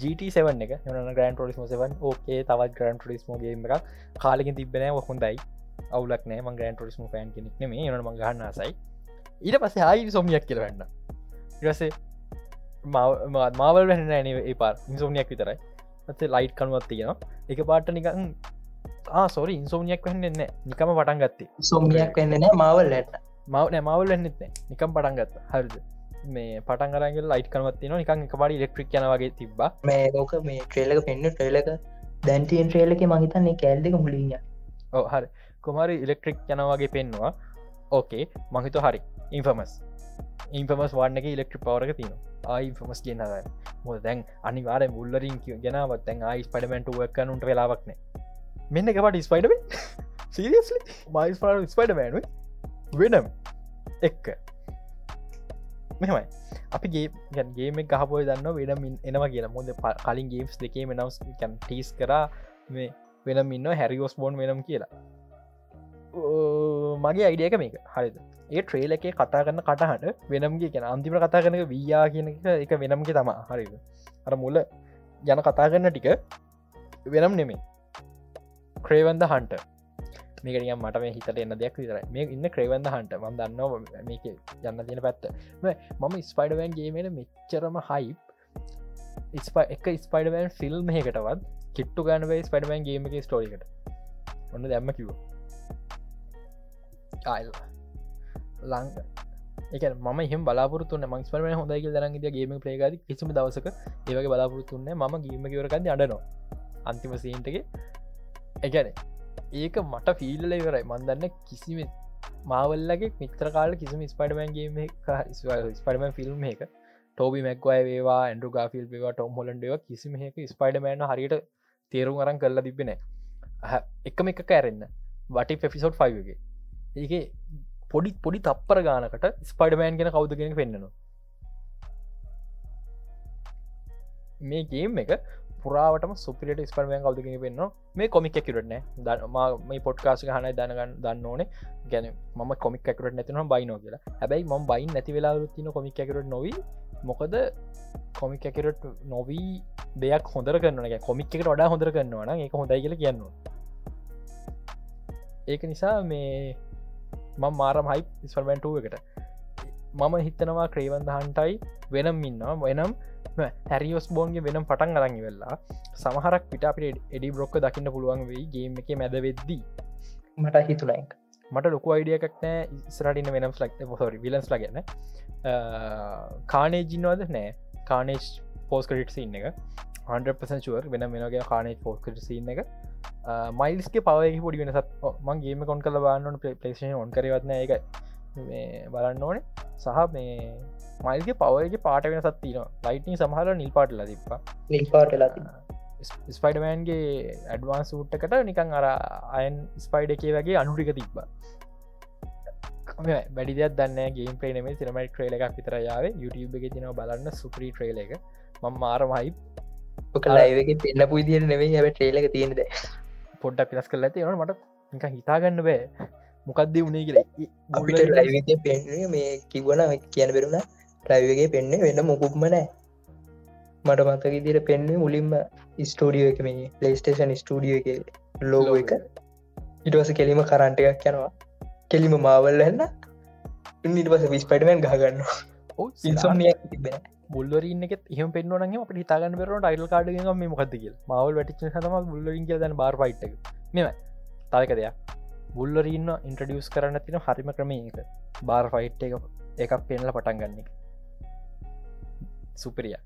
GT7 එක න ග්‍රන් ටොලිස්ම 7 ඕකේ තවත් ග්‍රන් ටොලිස්ම ගේම එක කාලකින් තිබෙන හොඳයි අවුලක් නෑ මං ග්‍රන් ටොලිස්ම පෑන් කෙනෙක් නේ නම ගන්නසයි ඊට පස්සේ ආයි සොමියක් කියලවන්න ඉරසේ මාවල් වැන්න න ඒ පාර ඉන්සෝමියක් විතරයි. ඇත ලයිට් කනුවත් තියෙනවා. එක පාට නිකන් සෝරි ඉන්සෝමියක් වෙන්නන්න නිකම පටන් ගත්තේ. සොමියක් වෙන්න නෑ මවල්ලට මවන මවල් වෙන්නෙත් නිකම් පටන් ගත්ත. හරිද? මේ පටන් කරගේ ලයිට් කනවත්තින නිකන් එක පඩි ඉලෙක්ට්‍රික් යන වගේ තිබ මේ ලෝක මේ ට්‍රේලක පෙන්න්න ට්‍රේලක දැන්ටන් ට්‍රේලක මහිතන්නේ කෑල්දක මුලින්ය ඕ හරි කොමරි ඉලෙක්ට්‍රික් යනවාගේ පෙන්වා ඕකේ මහිත හරි. ඉන්ෆමස් ඉන්ෆමස් වන්න එක ඉලෙක්ට්‍රි පවරක තින ආයිෆමස් කියන්න මො දැන් අනිවාර මුල්ලරින් ගෙනවත් තැන් ආයිස් පඩමෙන්ට වක්කනුන්ට වෙලාවක්න මෙන්න එක පට ස්පයිඩම සිරියස්ලි මයිස් ප ස්පයිඩමෑන වෙනම්. එක්ක මෙමයි අපිගේ ගේම ගහපොය දන්න වෙනම එනවා කියන මොද කලින් ගේම්ස් දෙකේ නවස් කැන් ටීස් කරා මේ වෙනම ඉන්න හැරිෝස් බෝන් වෙනම් කියලා. මගේ අයිඩියක මේක. හරිද? ඒ ට්‍රේල එකේ කතා කරන්න කටහට වෙනම්ගේ කියෙන අන්තිම කතා කරනක වීයා කියන එක වෙනම්ගේ තමා හරිද? අර මුල්ල යන කතා කරන්න ටික වෙනම් නෙමේ ක්‍රේවන්ද හන්ට මේකනිය මට මේ හිතට එන්න දෙයක් විතර මේ ඉන්න ක්‍රේවන්ද හන්ට ම දන්නවා මේක යන්න තියෙන පැත්ත. මම ස්පයිඩවෑන් ගේමෙන මෙච්චරම හයිප් එක ස්පයිඩවෑන් ෆිල්ම් එකටවත් කිට්ටු ගන්නවේ ස්පයිඩවෑන් ගේමගේ ස්ටෝරිකට ඔන්න දැම්ම කිවෝ ආල් ලං එක ම හම බලාපුරතුන්න මංස්පරම හොඳයි දරන්ගේ ගේම ප්‍රේගද කිසිම දවසක ඒවගේ බලාපුරතුන්න ම ගීම කිවරකද අඩනවා අන්තිම සීන්ටගේ එකන ඒක මට ෆිල්ල ඉවරයි. මන්දන්න කිසිම මාවල්ලගේ මිත්‍ර කාල කිසිම ස්පඩමන්ගේ ස්පඩමන් ෆිල්ම් එක ටෝබි මැක්වයි වේවා ඇන්ඩු ගාෆිල් වේවා ටොම් හොලන්ඩව කිසිම එක ස්පයිඩමෑන හරියට තේරුම් අරන් කරලා තිබෙන එකම එක කෑරෙන්න්න වටි පෙෆිසෝඩ් ෆයිගේ ඒක පොඩි පොඩි තප්පර ගානකට ස්පයිඩමෑන් ගෙන කවුදගෙන පෙන්න්නනවා මේ ගේම් එක පුරාවටම සුපිට ස්පර්මයන් කවදගෙන වෙන්න මේ කොමික් ඇකිරටන මේ පොට්කාස හන දනගන්න දන්න ඕනේ. ගැන ම කොමික් ඇකරට නැතින බයිනෝ කියලා. හැබැයි ම බයින් නැති වෙලා රුත්තින කොමික් ඇකරට නොවී. මොකද කොමික් ඇකරට නොවී දෙයක් හොඳර කරන කොමික් එකට වඩා හොඳර කරන්නවන එක හොඳයි කියල කියන්න ඒක නිසා මේ මං මාරම හයි ස්පර්මන්ටුව එකට. මම හිතනවා ක්‍රේවන්දහන්ටයි වෙනම් ඉන්නවා. වෙනම් හැරියෝස් බෝන්ගේ වෙනම් පටන් අරඟි වෙල්ලා සමහරක් පිට අපිට එඩි බ්‍රොක්ක දකින්න පුළුවන් වෙයි ගේම එක මැද වෙද්දී. මට හිතුනයික් මට ලොකු අයිඩියකක් නෑ. ඉස්රටින්න වෙනම් ලක් හොරි විලන්ස් ලගන්න කානේජින්නවද නෑ. කානේජ් පෝස් කටිට සින්න එක. 100%ුවර් වෙන වෙනගේ කානේ පෝස් කට සින්න එක මයිල්ස්ගේ පවය පොඩි වෙනසත් මං ගේම කොන් කල බන්නන පලේෂන් ඔන් කරවත්න එක බලන්න ඕනේ. සහ මේ මයිල්ගේ පවගේ පාට වෙන සත්තින ලයිටනි සමහර නිල් පාට ලදිපා නිල් පාට ලති ස්පයිඩමෑන්ගේ ඇඩවාන් සූට්කට නිකං අර අයන් ස්පයිඩ එකේ වගේ අනුටික තිබ්බා. වැඩි දෙයක් දන්න ගේම් ප්‍රේනම සිනමයි ට්‍රේල එකක් විතරයාව YouTube එක තිනව බලන්න සුපරී ට්‍රේල එක. ම මාරමයි ලයිවගේ පෙන්න්න පුයිදියට නෙවෙයි හැබ ට්‍රේලක තියෙනද පොඩ්ඩක් පිලස් කල ඇති නට මට හිතාගන්න බෑ. මොකක්ද වුණේ කියල. අපිට ලයිවගේ පෙන්න්නේ මේ කිව්වන කියන බෙරුණ ලයිවගේ පෙන්න්නේ වෙන්න මොකුක්ම නෑ මට මතක දිර පෙන්න්නේ මුලින්ම ස්ටෝඩියෝ එක මේ ලේස්ටේෂන් ස්ටඩියෝ එක ලෝගෝ එක. ඉටවස කෙලීම කරන්ට එකක් යනවා. කෙලිම මාවල්ල එන්න ඉනිට පස විස්පටමෙන් ගහගන්න ඉන්සෝනිය තිබෙන බුල්ලරන්න එක එහම පෙන්වන අප හිතාගන්න පෙර ටයිල් කාඩ මේ මොකදක මවල් වැටිච හතම බුල්ලින් කියදන බාර් පයිට් මෙම තවක දෙයක්. බුල්ලරන්න ඉන්ට්‍රඩියස් කරන්න තින හරිම ක්‍රමයක බාර් ෆයිට් එක එකක් පෙන්ල පටන් ගන්නේ සුපරිය.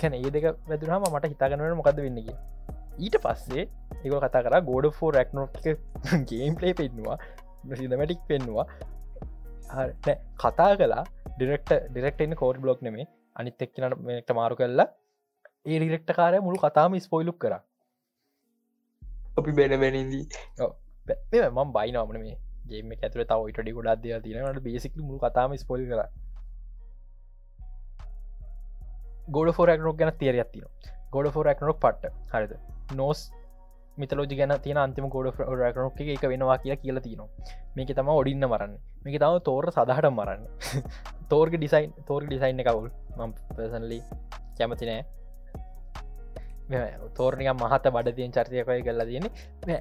කැන ඒ දෙක වැදුරහම මට හිතාගන්නවට මොකද වෙන්නග ඊට පස්සේ එක කතා කර ගෝඩ ෆෝ රැක්නෝ ගේම් පලේ පෙන්වා සිදමටික් පෙන්වා කතා කලා ඩිරෙක්ට ඩිරෙක්ටන කෝඩ් බ්ලොක් නෙමේ. අනිත් එක්කනට මාරු කරලා ඒ රිරෙක්ට කාරය මුළු කතාම ස්පොයිලුක් කර. අපි බැනබැනදී මම් බයිනමන මේ ගේම ඇතුර තව ඉටඩි ගොඩක් දෙය තිනට බේසික මුළු කතාම ස්පොල් කර. ගොඩ ෆෝරක්නොක් ගැන තේර ඇතින ගොඩ ෆෝරක්නොක් පට්ට. හරිද? නෝස් මිතලෝජි ගැන තින අන්තිම ගොඩ රක්නොක් එක වෙනවා කියලා කියලා තියනවා. මේක තම ඔඩින්න මරන්න. මේක තම තෝර සදහට මරන්න. තෝර්ග ඩිසයින් තෝර් ඩිසයින් කවුල් මම් පසන්ලි කැමති නෑ. තෝරනික මහත බඩ තියෙන් චර්තයකය කරලා තියෙන්නේ.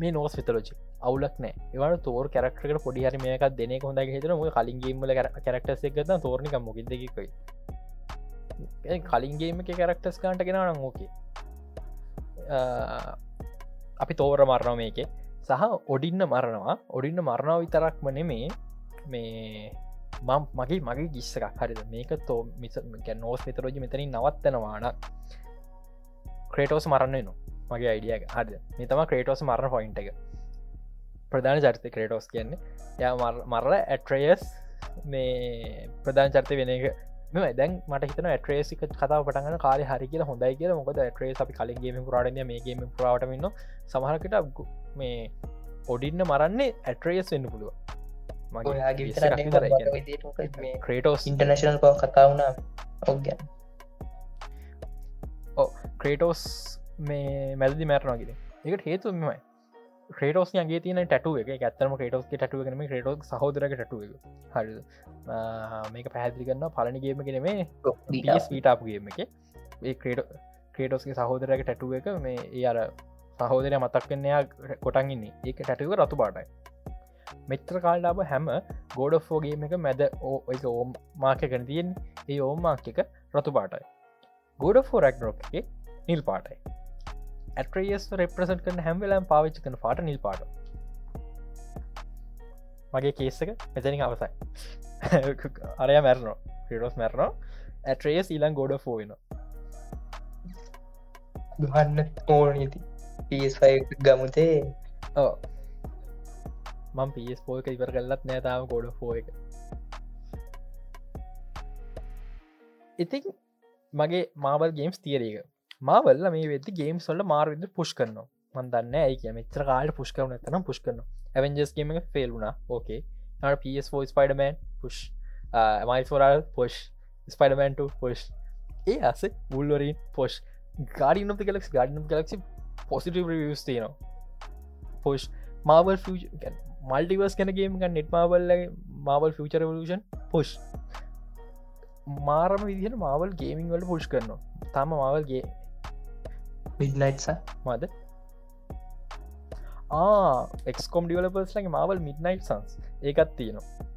මේ නෝස් විතරෝචි අවුලක් නෑ. ඒවට තෝර කැරක්ට පොඩි හරි මේක දෙනෙ හොඳ හිතර ම කලින්ගේීමල කැරක්ටස් එකගත තෝරනික මොකිදකිකොයි කලින්ගේම එක කැරක්ටස් කාන්ට ගෙන නම් ඕකේ අපි තෝර මරණ මේක. සහ ඔඩින්න මරණවා ඔඩින්න මරණාව විතරක්ම නෙමේ. මේ මම් මගේ මගේ ගිස්සක හරිද? මේක තෝ මිස නෝස් විතරෝජි මෙතනින් නවත්තනවාන ක්‍රේටෝස් මරන්න නවා මගේ අයිඩිය හද මේ තම ක්‍රේටෝස් මරණ පොයින්ට එක. ප්‍රධාන චරිත ක්‍රේටෝස් කියන්නේ. ය මරල ඇට්‍රයස් මේ ප්‍රධාන චර්ත වෙන එක මෙ දැන් මට හිතන ඇට්‍රේසික කතාව පටගන්න කාල හරි කියල හොඳයි කියල. මොකද ඇට්‍රේස් අපි කලින්ගේම පුරාටය මේගේම පුරාටමන්න සමහරකට මේ ඔඩින්න මරන්නේ ඇට්‍රේස් වෙන්න පුළුව ක්‍රේටෝස් ඉන්ටර්නශනල් කෝ කතාවුණ ඔග්ගැන් ක්‍රේටෝස් මේ මැදදි මැරනවාගෙන එකට හේතු මෙමයි ක්‍රේටෝස් ගේ තින ටටුව එක. ඇත්තම ක්‍රේටෝස් ටුව කනම ක්‍රේටෝ හෝදරක ටුව හරි මේක පැහැදිලි කරන්න පලනිගේම කෙනෙමේ පීටාපුගේම එක. ඒ ක්‍රේට ක්‍රේටෝස්ගේ සහෝදරක ටටුව එක මේ ඒ අර සහෝදරය මතක් කන්නයා කොටන්ගන්නේ ඒක ටටුව රතු පාටයි. මෙත්‍ර කාල්ඩාබ හැම ගෝඩ ෆෝගේම එක මැද ඕ ඕම් මාකකන තියෙන් ඒ ඕම් මාක් එක රතු පාටයි. ගෝඩ ෆෝරක් රොක් එක නිල් පාටයි ඇට්‍රස් රෙප්‍රසට කන හැම්වෙලම් පාවිච්ච කන පාට නිල් පාට. මගේ කේස්සක මෙතනින් අවසයි අරය මැරනෝ ක්‍රටෝස් මැරනෝ ඇට්‍රේස් ඊලන් ගොඩ ෆෝන ගහන්න ඕනති පිස්ෆයි ගමුතේ. ඕ මං පිස් පෝක ඉවර කල්ලත් නෑතාම ගොඩ ෆෝ එක. ඉතින් මගේ මාබල් ගේම්ස් තියරක මාවල්ල මේ වෙති ගේම් සොල්ල මාර්විද පුෂ් කරනවා. මන්දන්න ඇයි කිය මෙච්‍ර කාලට පුෂ් කරන තනම් පුෂ් කරන ඇවෙන්ජස් ගේම ෆෙල්ුණ ඕකේ නට පෝ ස්පයිඩමන් පුෂ් මයි ෝරල් පොෂ් ස්පයිඩමන්ට පොෂ් ඒ අස බුල්ලරින් පොෂ් ගාඩි නො ගලක් ගඩන ගලක්සි පොසිටව ස් තියනවා. පොෂ් මාවල් මල්ටිවර්ස් කැනගේම නෙට් මාවල්ල මාවල් ෆචර වලෂන් පුෂ් මාරම විදිහට මාවල් ගේමිං වල පුෂ් කරනවා. තම මාවල්ගේ මිඩ්නයිට්ස මද? එක්කොම් ඩිවලපර්ස්ලගේ මාවල් මිඩ්නයිට් සන්ස් ඒකත් තියෙනවා.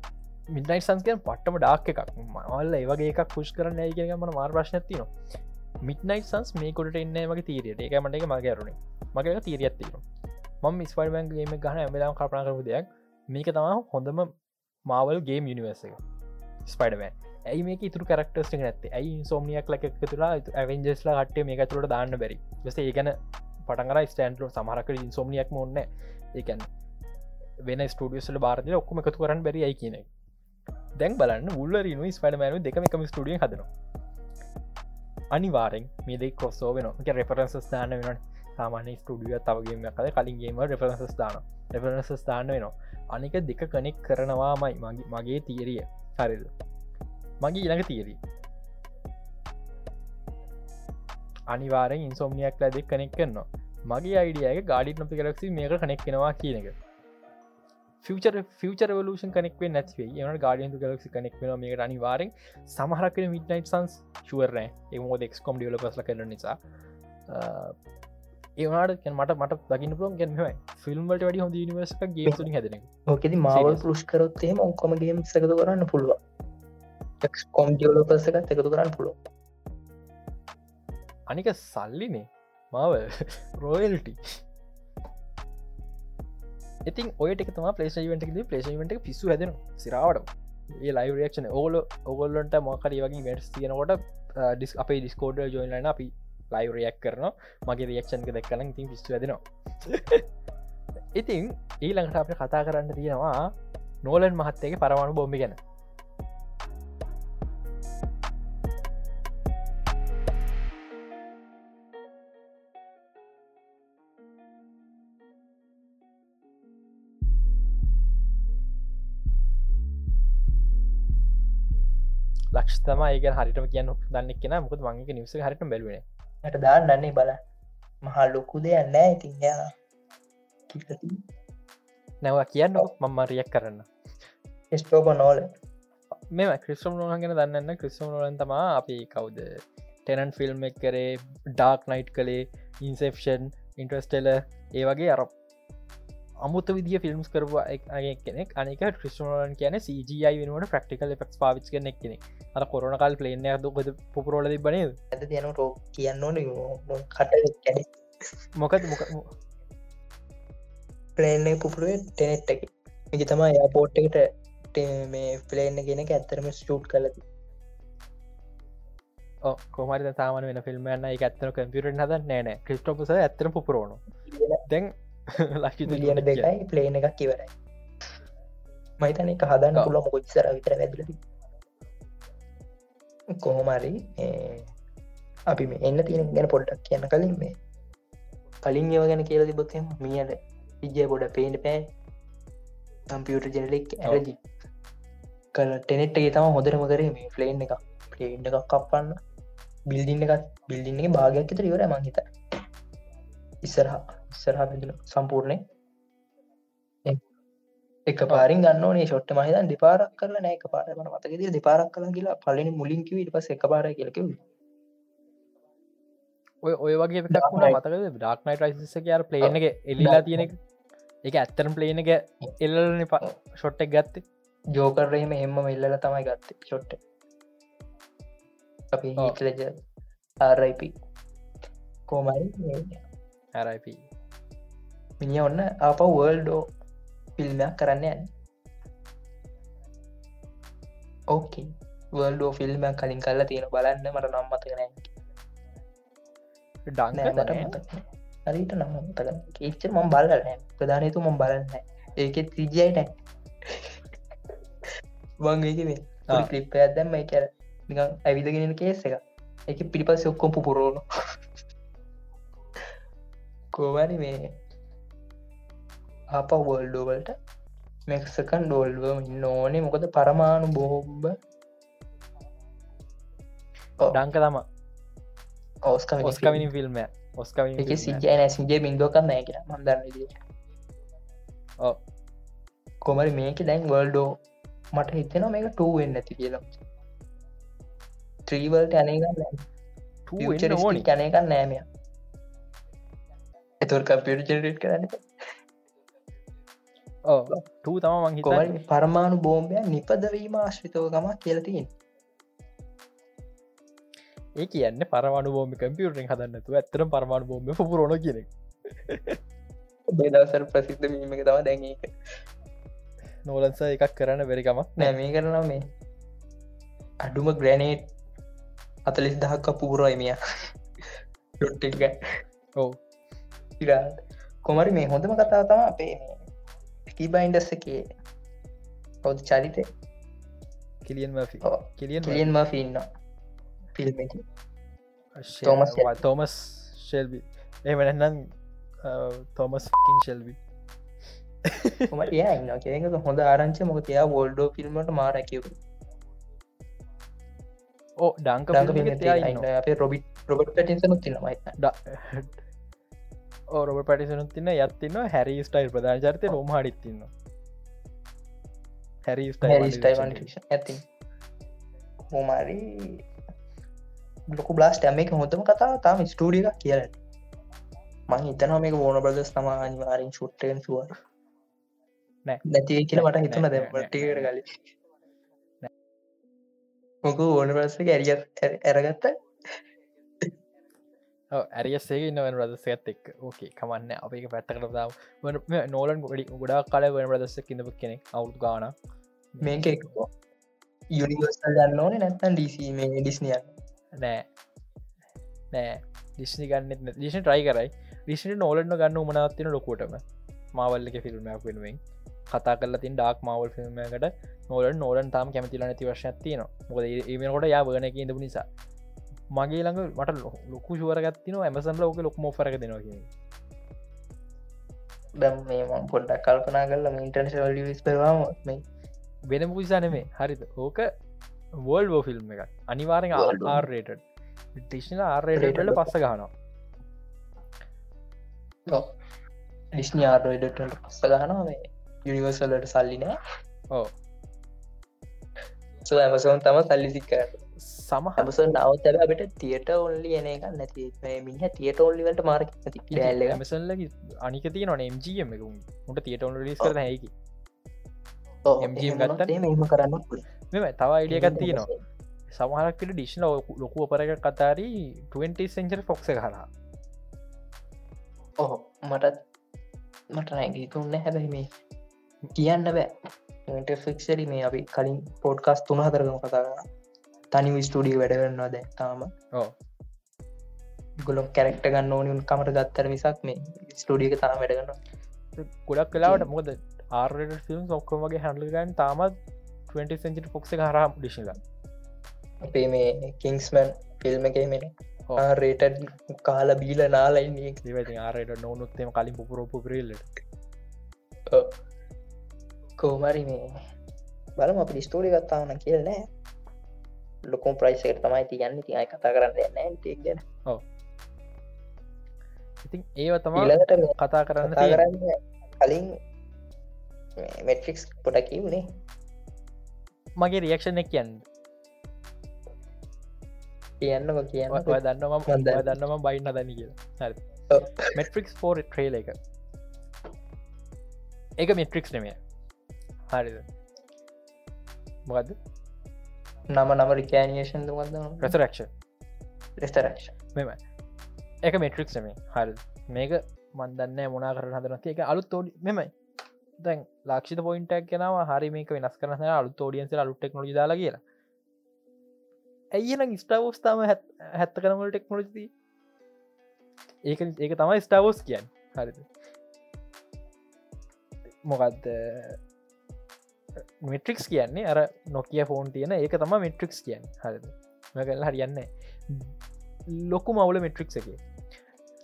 මිඩනයිට සංස්කයන් පට්ටම ඩාක් එකක්. මල්ල ඒවගේ එකක් පුෂ් කරන්න ඒකම මන මාර් ප්‍රශ්නතිනවා මිටනයිට සංස් මේකොට එන්න මගේ තීරයට ඒක මට එක මගේරුණේ මගේ තීරයත්තිීම මම ස්පයිබන්ගේම ගහන ඇමලාම් කපනා කරපු දෙයක්. මේක තම හොඳම මාවල් ගේම් යනිවර්ස එක. ස්පයිඩමන් ඇයි මේක ඉතුර කරක්ටස්ට නැත්තේ? ඇයි සෝමියක් ලක තුලා ඇවෙන්ජස්ලා හටේ මේක තුරට දාන්න බැරි? ස ඒගැන පටන්ගර ස්ටන්ලෝ සමහරක ඉන්සෝමියක් මොන්න ඒකැන් වෙන ස්ටඩියස්ල බාරදය ඔක්කම එකතු කරන්න බැරි අයි කියන දැන් බලන්න උල්ලරනු ස්පඩමෑනු දෙකම එකම ස්ටඩිය හදන අනිවාරෙන් මේදේ කොස්සෝ වෙන රෙෆරන්සස් දාන්න වෙන සාමාන්‍ය ස්ටඩිය තවගේම කද කලින්ගේම රෙෆරන්සස් දාන රෙෆරන්සස් දාන්න වෙනවා. අනික දෙක කනෙක් කරනවාමයි. මගේ තීරිය හරිද? මගේ ඉළඟ තීරී අනිවාරෙන් ඉන්සෝමියක් ලැදෙක් කනෙක් කරනවා. මගේ අයිඩියගේ ගාඩි නොපි කරක්සි මේක කනෙක් කෙනවා කියන එක. ෆචර ෆචර වලෂන් කනෙක්වේ නැතිවේ යන ගාඩියන්තු ගලක්සි කනෙක් වෙන මේකට අනිවාරෙන් සමහරක මිටනයිට සන්ස් ශුවරනෑ එමෝද එක්ස්කොම් ඩියලපස්ල කරන නිසා. ඒවාට මට මට දකින්න පුළන් ගැන්මයි ෆිල්ම්ට වැඩි හොඳ නිවර්සක ගේසුලින් හැදන ඕකෙද මාවල් පෘෂ් කරොත්තේම ඔක්කොම ගේම් සකතු කරන්න පුළුව කොම් ඩියලපස එකත් එකතු කරන්න පුළුව අනික සල්ලිනේ මාව රෝයල්ටි ඉතින් ඔයට තම පලේෂයිවට පලේෂයිවට පිස්සු හැදෙන සිරාවට ඒ ලයි රක්ෂන ඕල ඔගොල්ලොන්ට මොකරි වගේ වැඩස් තියෙනකොට ඩිස් අපේ ඩිස්කෝඩ ජොයිලන අපි ලයි රයක් කරන මගේ රියක්ෂන්ක දැක්කන ති පිස්තු ඇදෙනවා ඉතින් ඊළඟට අප කතා කරන්න තියෙනවා නෝලන් මහත්තයගේ පරමාණු බොම්බි ගැන ලක්ෂතම ඒක හරිට කියන්න දන්න කියෙන මුකද මගේ නිවස හරිට බැලුවේ ට දාන්න නන්නේ බල. මහා ලොකු දෙයක් නෑ ඉතින් නැව කියන්න මම රියක් කරන්න. ස්ටෝප නෝල මෙම ක්‍රිස්ටම් නෝහ ගෙන දන්න ක්‍රිස්ටම් නෝලන් තමා අපි කවුද? ටෙනන් ෆිල්ම් එක් කරේ ඩාක් නයිට් කළේ ඉන්සෙප්ෂන් ඉන්ට්‍රස්ටෙල ඒ වගේ අරප අමුත විදිිය ෆිල්ම්ස් කරවා කෙනෙක්. අනික ක්‍රිස්ටනෝලන් කියන CGI වෙනුවට ප්‍රක්ටිකල් ෆක් පාවිච් කෙනෙක් කෙනෙ අර කොරන කාල් පලේන දුකද පුපුරෝල බන ඇත තියනට කියන්න ඕන කට මොකද මොක පලේන පුපුරුවේ ටෙනෙට් එක. තමා යාපෝට් එකට මේ පලේන්න කෙනෙක ඇත්තරම ස්ටූට් කලති කොමරි තාමන වෙන ෆිල්ම් න්න එක ඇත්තන කම්පියුට හද නෑන ක්‍රිස්ටෝපස ඇත්තර පුරෝණ දැන් ලක්ෂ ලියන දෙකයි පලේන එකක් කිවරයි මහිතන එක හදන්න පුල මොකොච්සර විතර වැදලති කොහොමරි අපි මේ එන්න තියෙන ගැන පොඩ්ඩක් කියන්න කලින් මේ කලින් ඒව ගැන කියල තිබොත්තෙම මියට ඉජය පොඩ පේන පෑ කම්පියුට ජෙනලික් ඇරජි කල ටෙනෙට්ගේ තම හොඳරම කරේ මේ ෆලේන් එක පලේන්් එකක් කප්පන්න බිල්දින්න එකත් බිල්දින්නේ භාගයක් තර ඉවර මංහිත ඉස්සරහා සරහ බඳල සම්පූර්ණය එක පාරින් ගන්න ෂොට්ට මහිතන් දෙපාරක් කරලා නෑක පාරන මතකද දෙපාරක් කලා කියලා පලනි මුලින්කිව ඉට පස එක පාර කියලකව ඔය ඔය වගේ ටක් මතකද? ඩක්නයි රයිස කියර පලේන එක එල්ලිලා තියෙන එක. ඇත්තරම් පලේන එක එල්ලන ෂොට්ටක් ගත්ත. ජෝකරහෙම එම එල්ලල තමයි ගත්ත ෂොට්ට අපි හිටලජ ආරයිප කෝමයි හැරයිපී මිනි ඔන්න අප වර්ල්ඩෝ ෆිල්මයක් කරන්න යන්න ඕකේ වල්ඩෝ ෆිල්ම් කලින් කල්ලා තියෙන බලන්න මට නම්මතකන හරිට නම් මතක ඒච්ච මම් බලන්න ප්‍රධානයතු මම් බලන්න ඒකෙත් ත්‍රිජයි නෑ වංගේකිවේ ආ. ක්ලිප් ඇදැම්ම කර නිකන් ඇවිදගෙනෙන කේස් එක එක පිටිපස් ඔක්කොම් පුරෝණු කෝවරි මේ අප වල්ඩෝවල්ට මෙක්සකන් ඩෝල්වම ඉන්න ඕනේ. මොකද පරමාණු බෝම්බ ඩංක තම ඔස්කම ඔස්කමිනි ෆිල්ම් එක සිජයන සිජය බින්දුව කන්න කිය මන්දන්න කොමරි මේක දැන් වල්ඩෝ මට හිතෙන මේක ටුවෙන් නැති කියලා. ත්‍රීවල්ට අනගන්න ඕනි. කැනකන්න නෑමය එතුර කම්පියට ජෙනරේට් කරන්න ටූ තම මං කොමරි පරමාණු බෝම්බය නිපදවීම ආශ්‍රිතවකම කියලතින් ඒ කියන්න පරමාණු බෝම කම්පියුටෙන් හදන්නතු ඇත්තර පරමාණු බෝම පුරෝණ කියන බේදවසර ප්‍රසිද්ධ මීමක තම දැඟක නෝලන්ස එකක් කරන්න වෙරිකම නෑ මේ කරනම් මේ. අඩුම ග්‍රැනේට් අතලිස් දහක්ක පුරෝයිමිය ටොට්ටික ඉරාට කොමරි මේ හොඳම කතාව තම අපේ කීබයින්ඩස්ස එකේ කවුද චරිතය කිලියන් කිලියන් කිලියන් ම ෆින්න ෆිල්ම් තෝමස්. තෝමස් ශෙල්බි එමනන්නම් තෝමස් කින් ශෙල්බි ඉන්න කෙක හොඳ ආරංච මොක තියා වෝල්ඩෝ ෆිල්මට මාරැකව ඕ ඩංක අපේ රොබි රොබට් පැටිසනුත් තින්න ඕරොබ පටිසනුත් තින්න යත්තින්න හැරි ස්ටයිල් ප්‍රධාන චරිතය රෝම හඩිත්තින්න හැරි ඇති හෝමාරි ලොකු බ්ලාස්ට ඇමක හොඳම කතාව තාම ස්ටඩිය කියල. මං හිතන මේක ඕන බ්‍රදස් තම අනිවාරින් ශුට්ටයෙන් සුව. නැති කියල මට හිතුන නෑ, දැ නෑ, නෑ. ටිකට කල මොක ඕන ප්‍රස ඇරිය ඇරගත්ත ඇරියසේ ඉන්නවන රදස ඇත් එක් ඕකේ කමන්න අපේ පැත්තකට දාව නෝලන් ගොඩි ගොඩා කල වන රදස්ස කිඳපු කෙනෙක් අවුතු ගාන මේක යුනිවර්සල් ගන්න ඕනේ නැත්තන් ඩීසි මේ ඩිස්නිය නෑ. නෑ. ඩිස්නි ගන්න දිශන ට්‍රයි කරයි. රිසිට නෝලන්න ගන්න උමනත්තින ලොකෝටම මාවල්ලක ෆිල්ම්මයක් වෙනුවෙන්. කතා කල තින් ඩක් මවල් ෆිල්ම්මකට නෝලන් නෝලන් තාම කැමතිල නැති වශයක්තින මොද ඒමකොට යා වගන ඉඳපු නිසා මගේ ළඟ මට ලොකු ශුවරගත්තින ඇමසන්ල ඕක ලොක් මෝෆරක දෙනවා කිය දම් මේ මං පොඩ්ඩක් කල්පනා කරල ඉන්ටර්නශවල් ලිස් පවාම මේ වෙන පුසානෙමේ හරිද? ඕක වෝල් බෝ ෆිල්ම් එක අනිවාරෙන්. ආර්රේට ටිශ්න ආර්රේටල. පස්ස ගහනවා. ඩිස්නි ආර්ඩට පස්ස ගහනවා මේ යුනිවර්සල්ලට සල්ලි නෑ. ඕ සෝ ඇමසෝන් තම සල්ලි සික්කර සමහ ඇමසන් නවත් ඇබ අපට තියට ඔල්ලි එන එක නැති. මිනිහ තියට ඔල්ලිවලට මාර්ක ඩැල්ල මසල්ල අනික තිය නොන එම්ජම් එක උට තියට ඔන්න ලිස් කර හැකි මෙම කරන්න මෙම තව අයිඩියකත් තියෙනවා. සමහරක්කට ඩිශ්න ලොකු අපරක කතාරී 20 සෙන්චර් ෆොක්ස කරා ඔහ මටත් මට නැගතුන්න හැබැයි මේ කියන්න බෑ. ටෆික්සරි මේ අපි කලින් පෝඩ්කස් තුන හතරකම කතා කර තනි ස්ටඩිය වැඩගන්නවා දැ තාම. ඕ ගොලො කැරක්ට ගන්න ඕනින් කමට ගත්තර මිසක් මේ ස්ටඩියක තාම වැඩගන්න ගොඩක් කලාවට මොකද ආර්ට ෆිල්ම් ඔක්කොම වගේ හැඩලගන් තාමත් 20 සෙන්චි ෆොක්ස හරම් ඩිශල අපේ මේ කිංස්මන් ෆිල්ම් එක මෙන. රේට කාල බීල ඒවති ආරයට නොනුත්තම කලින් පුපුරෝපු පිරල්ලට කෝමරි මේ බලම අපි ස්ටෝඩි ගත්තාවන කියල නෑ ලොකුම් ප්‍රයිසකට තමයි තියන්න තියයි කතා කරන්න නෑ ටක් ගැන ඉතින් ඒව තම ඊළඟට මේ කතා කරන්න. කරන්න කලින් මෙට්‍රික්ස් පොඩ කිව්නේ. මගේ රියක්ෂණ කියන්න. කියන්නක කියන්න දන්නම. දන්නම බයින්න දනි කියලා. මෙට්‍රික්ස් ට්‍රේල එක. ඒක මෙට්‍රික්ස් නෙමය. හරිද? මොකද නම නම රිකෑනියේෂන් දුවද ප්‍රසරක්ෂ රෙස්ටරක්ෂ මෙම එක මෙට්‍රික්ස් නෙමේ හරි. මේක මන්දන්න මොනා කරන හදනති එක අලුත් තෝඩි මෙමයි දැන් ලක්ෂිත පොයින්ටක් කෙනවා හරි මේක වෙනස් කරන අලු ෝඩියන්ස අලු ටෙක්නොලි දාලා කියලා. ඇයින ස්ටාවෝස්ථාම හැත්ත කරනමල ටෙක්නොලජී ඒක ඒක තමයි ස්ටාවෝස් කියන් හරිද? මොකක්ද මෙට්‍රික්ස් කියන්නේ අර නොකිය ෆෝන් තියෙන ඒක තම මෙට්‍රික්ස් කියන්න. හරිද? මකල්ල හරියන්න ලොකු මවුල මෙට්‍රික්ස එක.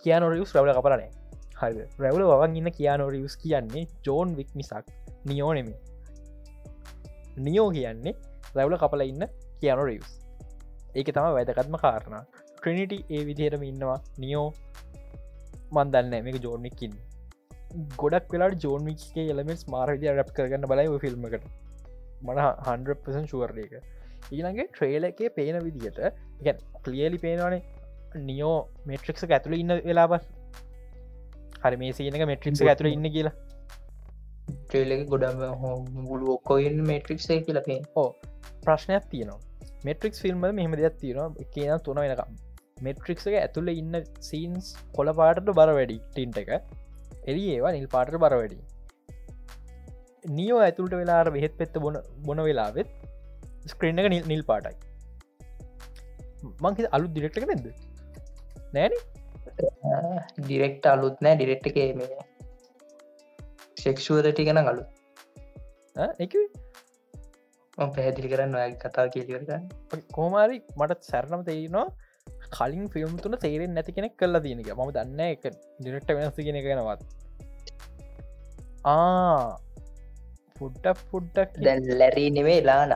කියනොරියස් රවල කපරනේ හරි රැවල වන් ඉන්න කියනොරියස් කියන්නේ ජෝන් වික් මිසක් නියෝනෙමි නියෝ කියන්නේ රැවල කපල ඉන්න කියනොරියස් ඒක තම වැදකත්ම කාරණ. ට්‍රනිටි ඒ විදිහටම ඉන්නවා. නියෝ මන්දන්න මේක ජෝර්නික්කින් ගොඩක් වෙලාට ජෝර්මික්ගේ එලමෙන්ස් මාරවිදි රැප් කරගන්න බලයි ෆිල්ම්මකට මන හන්පසන් ශුවර්ය එක ඊළඟේ ට්‍රේල එකේ පේන විදිහට ගැ කලියලි පේනවානේ නියෝ මෙට්‍රික්ස ඇතුළ ඉන්න වෙලාබස් හරි මේ සීනක මෙට්‍රික්ස ඇතුළ ඉන්න කියලා. ට්‍රේලක ගොඩම් මුළු ඔක්කොයින් මේට්‍රික්සේ කියලපේ ඕ ප්‍රශ්නයක් තියෙනවා. මෙට්‍රික් ෆිල්ම් මෙහම දෙයක් තියෙන කියන තුන වෙනකම්. මෙට්‍රික්ක ඇතුළ ඉන්න සීන්ස් කොල පාටට බර වැඩි ටින්ට එක. එරි ඒවා නිල් පාට බර වැඩි නියෝ ඇතුළට වෙලාර වෙහෙත් පෙත්ත බොන බොන වෙලාවෙත් ස්ක්‍රීන් එක නිල් පාටයි. මංහි අලුත් දිරෙක්ටක නැද? නෑන? ඩිරෙක්ට අලුත් නෑ ඩිරෙක්ට එක මේ ශෙක්ෂුවදටි ගැන අලු එක පැහැදිලි කරන්න ඔය කතා කියලිවරගන්න කෝමාරි මට සැරණම තේරනවා කලින් ෆිල්ම් තුන තේරෙන් නැති කෙනෙක් කල්ලා තියෙනක ම දන්න එක ඩිරෙක්ට වෙනස් කෙන කෙනවත් ආ පුඩ්ඩක් පුඩ්ඩක් දැන් ලැරී නෙවේ ලාන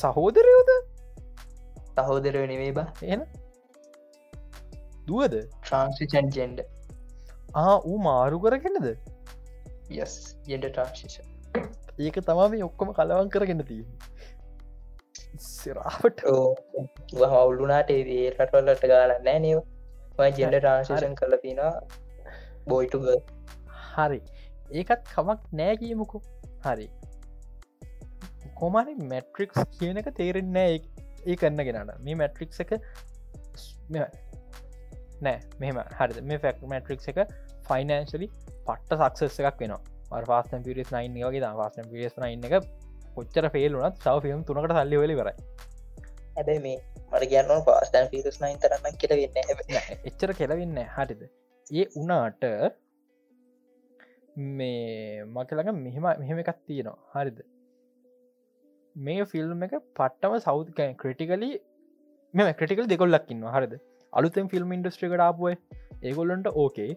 සහෝදරයෝද? සහෝදර නෙවේ බා. එන දුවද? ට්‍රන්සිෂන් ජෙන්ඩ ආ ඌ මාරු කරගෙනද? යස් ජෙන්ඩ ට්‍රන්සිෂන් ඒක තමා මේ ඔක්කොම කලවන් කරගෙන තිය සිරාවට. හවුල්ලුනාට ඒ රටවල්ලට ගාල නෑ නව. ජෙන්ඩ ට්‍රන්සිෂන් කල තිනවා බෝයිටුග හරි ඒකත් කමක් නෑ කියමුකු. හරි. කොමරි මැට්‍රික්ස් කියන එක තේරෙන්නේ ඒ කන්න ගෙනට මේ මැට්‍රික්ස් එක නෑ මෙම හරි මේ ෆැක් මැට්‍රික්ස් එක ෆයිනන්ශලි පට්ට සක්සස් එකක් වෙනවා. පාස්න පිරිස් නයින් වගේ පාස්න පිරිස් නයින්න එක කොච්චර ෆේල්ුනත් සව ෆිල්ම් තුනකට සල්ලි වෙලි කරයි හැබැයි මේ මට කියන්න පාස්ටන් පිරිස් නයින් තරන්න කියල වෙන්න එච්චර කෙලවෙන්න හරිද? ඒ උනාට මේ මකළඟ මෙහෙම මෙහෙම එකක් තියෙනවා. හරිද? මේ ෆිල්ම් එක පට්ටම සෞතිකය ක්‍රටිකලි මෙම ක්‍රටිකල් දෙකොල්ලක්කින්න හරිද? අලුතෙන් ෆිල්ම් ඉන්ඩස්ට්‍රිකට ආපුුව ඒගොල්ලොන්ට ඕකේ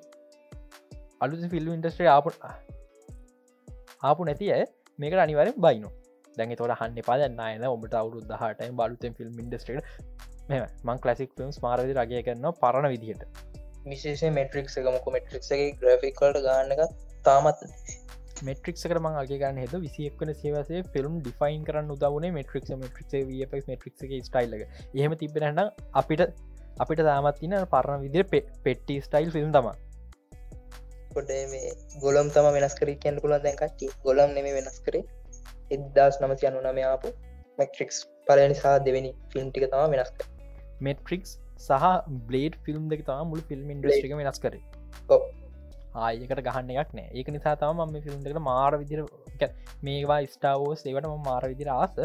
අලුත ෆිල්ම් ඉන්ඩස්ට්‍රේ ආප ආපු නැති ඇය මේක අනිවරෙන් බයිනු දැන් තොට හන්න පාදන්න අයන ඔබට අවුරු දහටයි බලුතෙන් ෆිල්ම් ඉන්ඩස්ට්‍රේට මෙ මං කලසික් ෆිල්ම්ස් මාරදි රගය කරන්න පරණ විදිහට. විශේෂ මෙට්‍රික් එකමක මෙට්‍රික්ගේ ග්‍රෆිකල්ට ගන්නක තාමත් මෙට්‍රික් කරම අගේගන්න හෙද විසික්වන සේවසේ ෆිල්ම් ඩිෆයින් කරන්න උදවන මෙට්‍රික් මෙට්‍රික් මෙට්‍රික් ස්ටයිල්ල එහෙම තිබෙනන්න අපිට අපිට තාමත්තින පරණ විදිර පෙට්ටි ස්ටයිල් ෆිල්ම් තමා මේ ගොලම් තම වෙනස් කර කියන්න පුලන් දැන් කට්ටි ගොලම් නෙම වෙනස් කරේ. එදදාස් නමති යනු නම ආපු මැක්ට්‍රික්ස් පලනි සහ දෙවැනි ෆිල්ම් ටික තම වෙනස් කර. මෙට්‍රික්ස් සහ බ්ලේඩ් ෆිල්ම් දෙක තම මුළු ෆිල්ම් ඉන්ඩස්ටික වෙනස් කර ආයකට ගහන්න එකක් නෑ. ඒක නිසා තම ම ෆිල්ම් දෙකට මාර විදිර මේවා ස්ටාවෝස් ඒවට මාර විදිර ආස.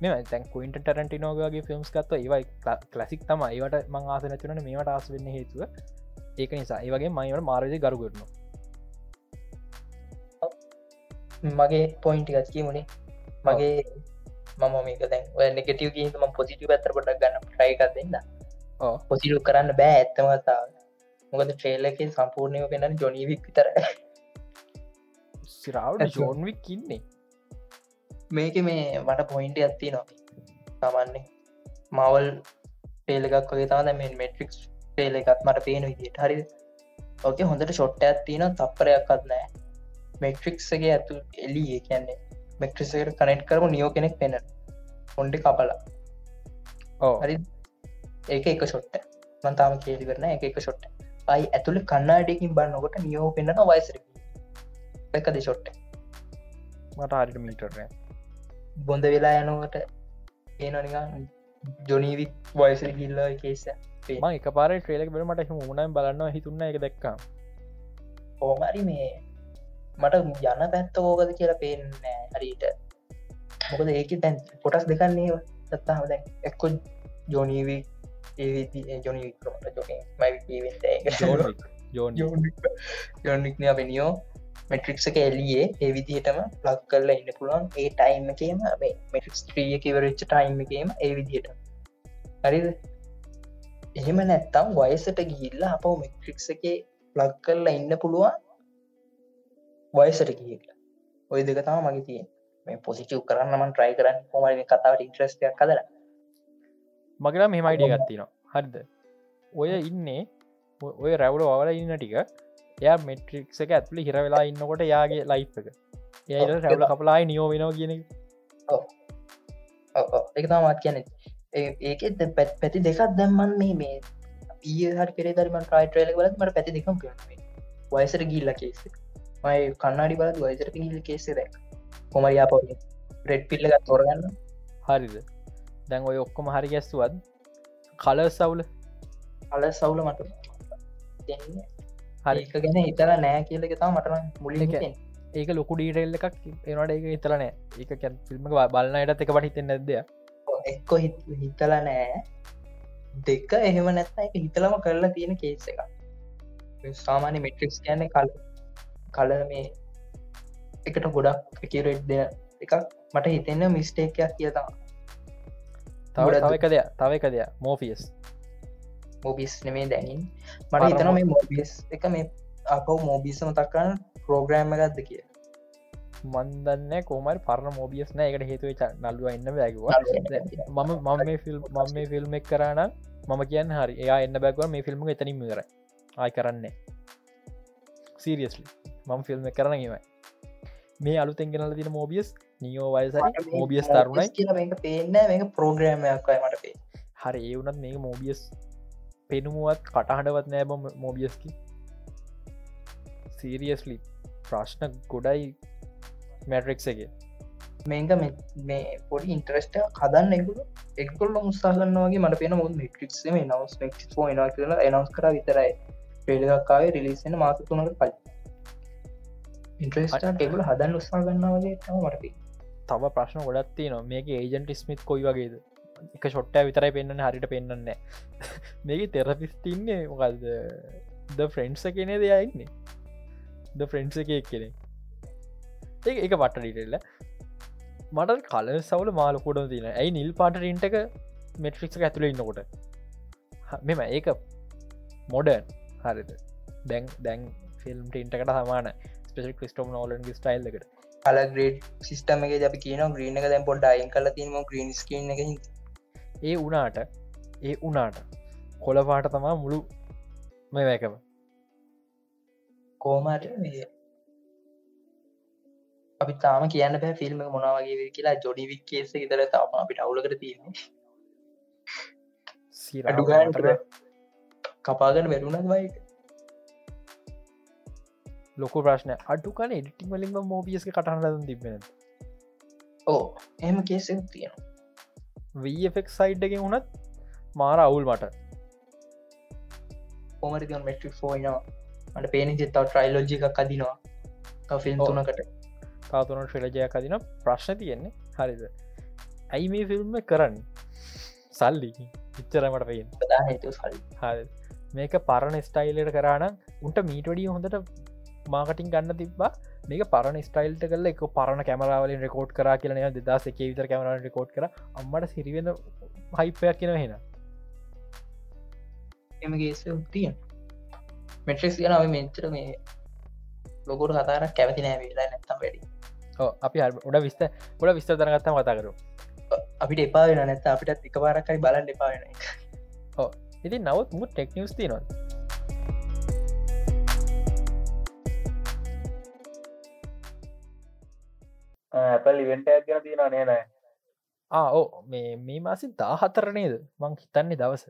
මෙ තැන් කුයින්ට ටරන්ටිනෝගගේ ෆිල්ම්ස් කත්ව ඒවයි කලසික් තම ඒවට මං ආස නැතිවන මේට ආස වෙන්න හේතුව. ඒක නිසා. ඒවගේ මයිවට මාරදි ගරුගරනවා මගේ පොයින්ටි ගත්කි මුණේ මගේ මම මේක දැන් ඔය නෙගටව ම පොසිටව ඇතර පොඩක් ගන්න ට්‍රයික දෙන්න. පොසිටු කරන්න බෑ ඇත්තම කතාව මොකද ට්‍රේලක සම්පූර්ණයව පෙනන්න ජොනීවික් විතර සිරාවට ජෝන්වික් ඉන්නේ. මේක මේ මට පොයින්ට ඇත්ති නො තමන්නේ මවල් පේලකක් වගේ තම මෙ මෙට්‍රික්ස් පේල එකත් මට පේන විදිට හරි ඕක හොඳට ෂොට්ට ඇත්තින තප්පරයක්ත් නෑ මෙට්‍රික්සගේ ඇතු එලිය කියන්නේ මෙක්ට්‍රිසකට කනෙට් කරම නියෝ කෙනෙක් පෙන ඔොන්ඩි කපලා. ඕ හරි ඒක එක ෂොට්ට මන්තාම කියලි කරන එක එක ෂොට්ට අයි ඇතුළ කන්නාඩකින් බන්නකොට නියෝ පෙන්න්න වයිසර එකද ෂොට්ට මට අරිට මීටරය බොඳ වෙලා යනකට ඒනනික ජොනීවික් වයිසර ගිල්ල කේස එක පාර ට්‍රේලක් බට මට මුණයි බලන්න හිතුන්න එක දක්කා ඕමරි මේ මට යන පැත්ත ඕකද කියලා පේනෑ හරිට මොකද ඒක තැන් කොටස් දෙකන්නේ සත්තාම දැන් එක්කො ජෝනීවී ජොනික්න වෙනියෝ මෙට්‍රික්ස එක එලියේ ඒ විදිහටම ප්ලක් කරලා ඉන්න පුළුවන් ඒ ටයිම් එකේම මෙටික්ස් ත්‍රිය කිවරච්ච ටයිම් එකේම ඒ විදිහට හරිද එහෙම නැත්තම් වයසට ගිල්ල අප මෙට්‍රික්ස එක ප්ලක් කරලා ඉන්න පුළුවන් වයසට ගිහිල්ල ඔය දෙක තම මගේ තියෙන් මේ පොසිචව් කරන්න මන් ට්‍රයි කරන්න හොමගේ කතාවට ඉන්ට්‍රස්ටයක් කදර මගේලා මෙම අයිඩිය ගත්තිනවා හරිද? ඔය ඉන්නේ ඔය රැව්ල වල ඉන්න ටික එයා මෙට්‍රික්ස එක ඇත්ලි හිර වෙලා ඉන්නකොට යාගේ ලයි් එක. ඒ රැවල කපලායි නියෝ වෙනවා කියන එක. තමත් කියන ඒකෙත් පැත් පැති දෙකක් දැම්මන් මේ මේ ඊය හරි පෙරේ දරම ට්‍රයිට්‍රේල වලත් මට පැති දෙකම් කරන වයසර ගිල්ල කේස මයි කන්නාඩි බලත් වයසර පිහිල් කේසේ දැක් කොමරයා පො රෙඩ් පිල්ල එකත් තෝරගන්න. හරිද දැන් ඔය ඔක්කොම හරි ගැස්සුවත් කල සවුල. අල සවුල මට හරික ගැන හිතල නෑ කියලක තම මටන මුලික ඒක ලොකු ඩීටෙල් එකක්. එනට ඒක හිතලනෑ ඒක කැන් ෆිල්ම බලන්නයටත් එක පට හිතෙන් නැද්ද එක්කො හිතල නෑ දෙක එහෙම නැත්ත එක හිතලම කරලා තියෙන කේස එක සාමාන්‍ය මෙට්‍රික්ස් කියන්න කල කල මේ එකට ගොඩක් එකරෙට් දෙන එකක්. මට හිතෙන්න මිස්ටේකයක් කියතම තව තවක දෙයක් තවක දෙයක්. මෝෆියස් මොබිස් නෙමේ දැනින්. මට හිතන මේ මොබිස් එක මේ අප මෝබිස මතක්කන්න ප්‍රෝග්‍රෑම්ම ගත්ද කිය. මන්දන්න කෝමල් පරණ මෝබියස් නෑ. එකට හේතුව නල්ලුව ඉන්න බැගවා මම මම මේ ෆිල් මම මේ ෆිල්ම් එක් කරන්න මම කියන්න හරි. එයා එන්න බැගව මේ ෆිල්ම් එතනින් කර ආය කරන්නේ. සීරියස්ලි මම ෆිල්ම් කරන ඒවයි මේ අලුතෙන් ගෙනල තින මෝබියස් නියෝ වයසරි මෝබියස් තරුණයි. කියලා මේක පේන්න මේක ප්‍රෝග්‍රෑමයක්යි මට පේ හරි ඒ වනත් මේ මෝබියස් පෙනුමුවත් කටහඬවත් නෑබ මෝබියස්කි සීරියස්ලි ප්‍රශ්න ගොඩයි මැටරෙක්සගේ මේක මේ පොඩි ඉන්ට්‍රස්ට හදන්න එකුළු එක්කොල්ල මුස්සාගන්න වගේ මට පෙන මුද මිටික්ම නවස් ෝ නා කියලා එනවස් කර විතරයි. පෙළදක්කාවේ රිලිසෙන මාස තුනට පල් ඉන්ට්‍රස්ට එකුල හදන්න උත්සා ගන්න වගේ තම මටපි තව ප්‍රශ්න ගොඩත්ති නවා මේක ඒජන්ට ස්මිත් කොයි වගේද? එක ෂොට්ට විතරයි පෙන්න්න හරිට පෙන්න්න මේක තෙරපිස්තින්නේ මොකල්ද ද ෆ්‍රෙන්ඩ්ස කෙනෙ දෙයයින්නේ ද ෆ්‍රෙන්ඩ්ස එක එක් කෙනෙ ඒ එක පට්ටඩිටෙල්ල මට කල සවල මාලකොඩ තින ඇයි නිල් පාටරින්ට එක මෙට්‍රික්ක ඇතුළ ඉන්නකොට? මෙම ඒක මොඩර්න් හරිද? දැන් දැන් ෆිල්ම් ටින්ටකට සමාන ස්පෙල් ක්‍රිස්ටෝම් නෝලන් ස්ටයිල් එකට. කල ග්‍රේඩ් සිිස්ටමගේ අපි කියන ග්‍රීන එක දැන් පොඩ් අයින් කල තිීම ග්‍රීන් ස්කීන එක ඒ උනාට ඒ උනාට කොලපාට තමා මුළු මේ වැැකම කෝමට අපි තාම කියන්න පැ ෆිල්ම් මොනවගේ කියලා. ජොඩිවික් කේස ඉතර තාම අපිට අවුලකට තියෙන අඩුගාන්ට කපාගන වැරුණත් වයික ලොක ප්‍රශ්න අඩුකන එඩිටිං වලින්ම මෝබියස්ක කටහන්න තිබෙන ඕ එහම කේසෙ තියෙනවා. වෆෙක් සයිඩ් එක වුණත් මාර අවුල් මට. පොමරික මෙට්‍රික් ෆෝයිනවා මට පේන ජෙත්තාව ට්‍රයිලෝජි එකක් අදිනවා. ෆිල්ම් තුනකට. තාතුන ශ්‍රලජයක් අදින ප්‍රශ්න තියෙන්නේ හරිද? ඇයි මේ ෆිල්ම් කරන්න? සල්ලි. ඉච්චරමට පයෙන් හේතු සල් හ මේක පරණ ස්ටයිලට කරාන උන්ට මීටඩිය හොඳට මාකටින් ගන්න තිබා මේක පරණ ස්ටයිල්ට කල එක පරණ කැමරාවලින් රෙකෝඩ් කර කියලන දෙදස් එක විතර කැමර රෙකෝඩ් කර. අම්මට සිරිවෙන හයිපයක් කියෙන හෙන එමගේස උත්තිය මෙට්‍රෙක්ස් යනාව මෙචර මේ ලොකුට කතාරක් කැමති නෑ වෙලා නැත්තම් වැඩි. අපි උඩ විස්ත ගොඩ විස්ත දරගත්තම කතා කරු අපිට එපා වෙන නැත අපිට එක පාරක්කයි බලන්න එපාවෙන ඉති නවත් මුත් ටෙක්නිියස් තිනවා ඇපල් ඉවෙන්ට ගැන තියෙන නේ නෑ ආෝ මේ මේ මාසි දාහතර නේද? මං හිතන්නේ දවස.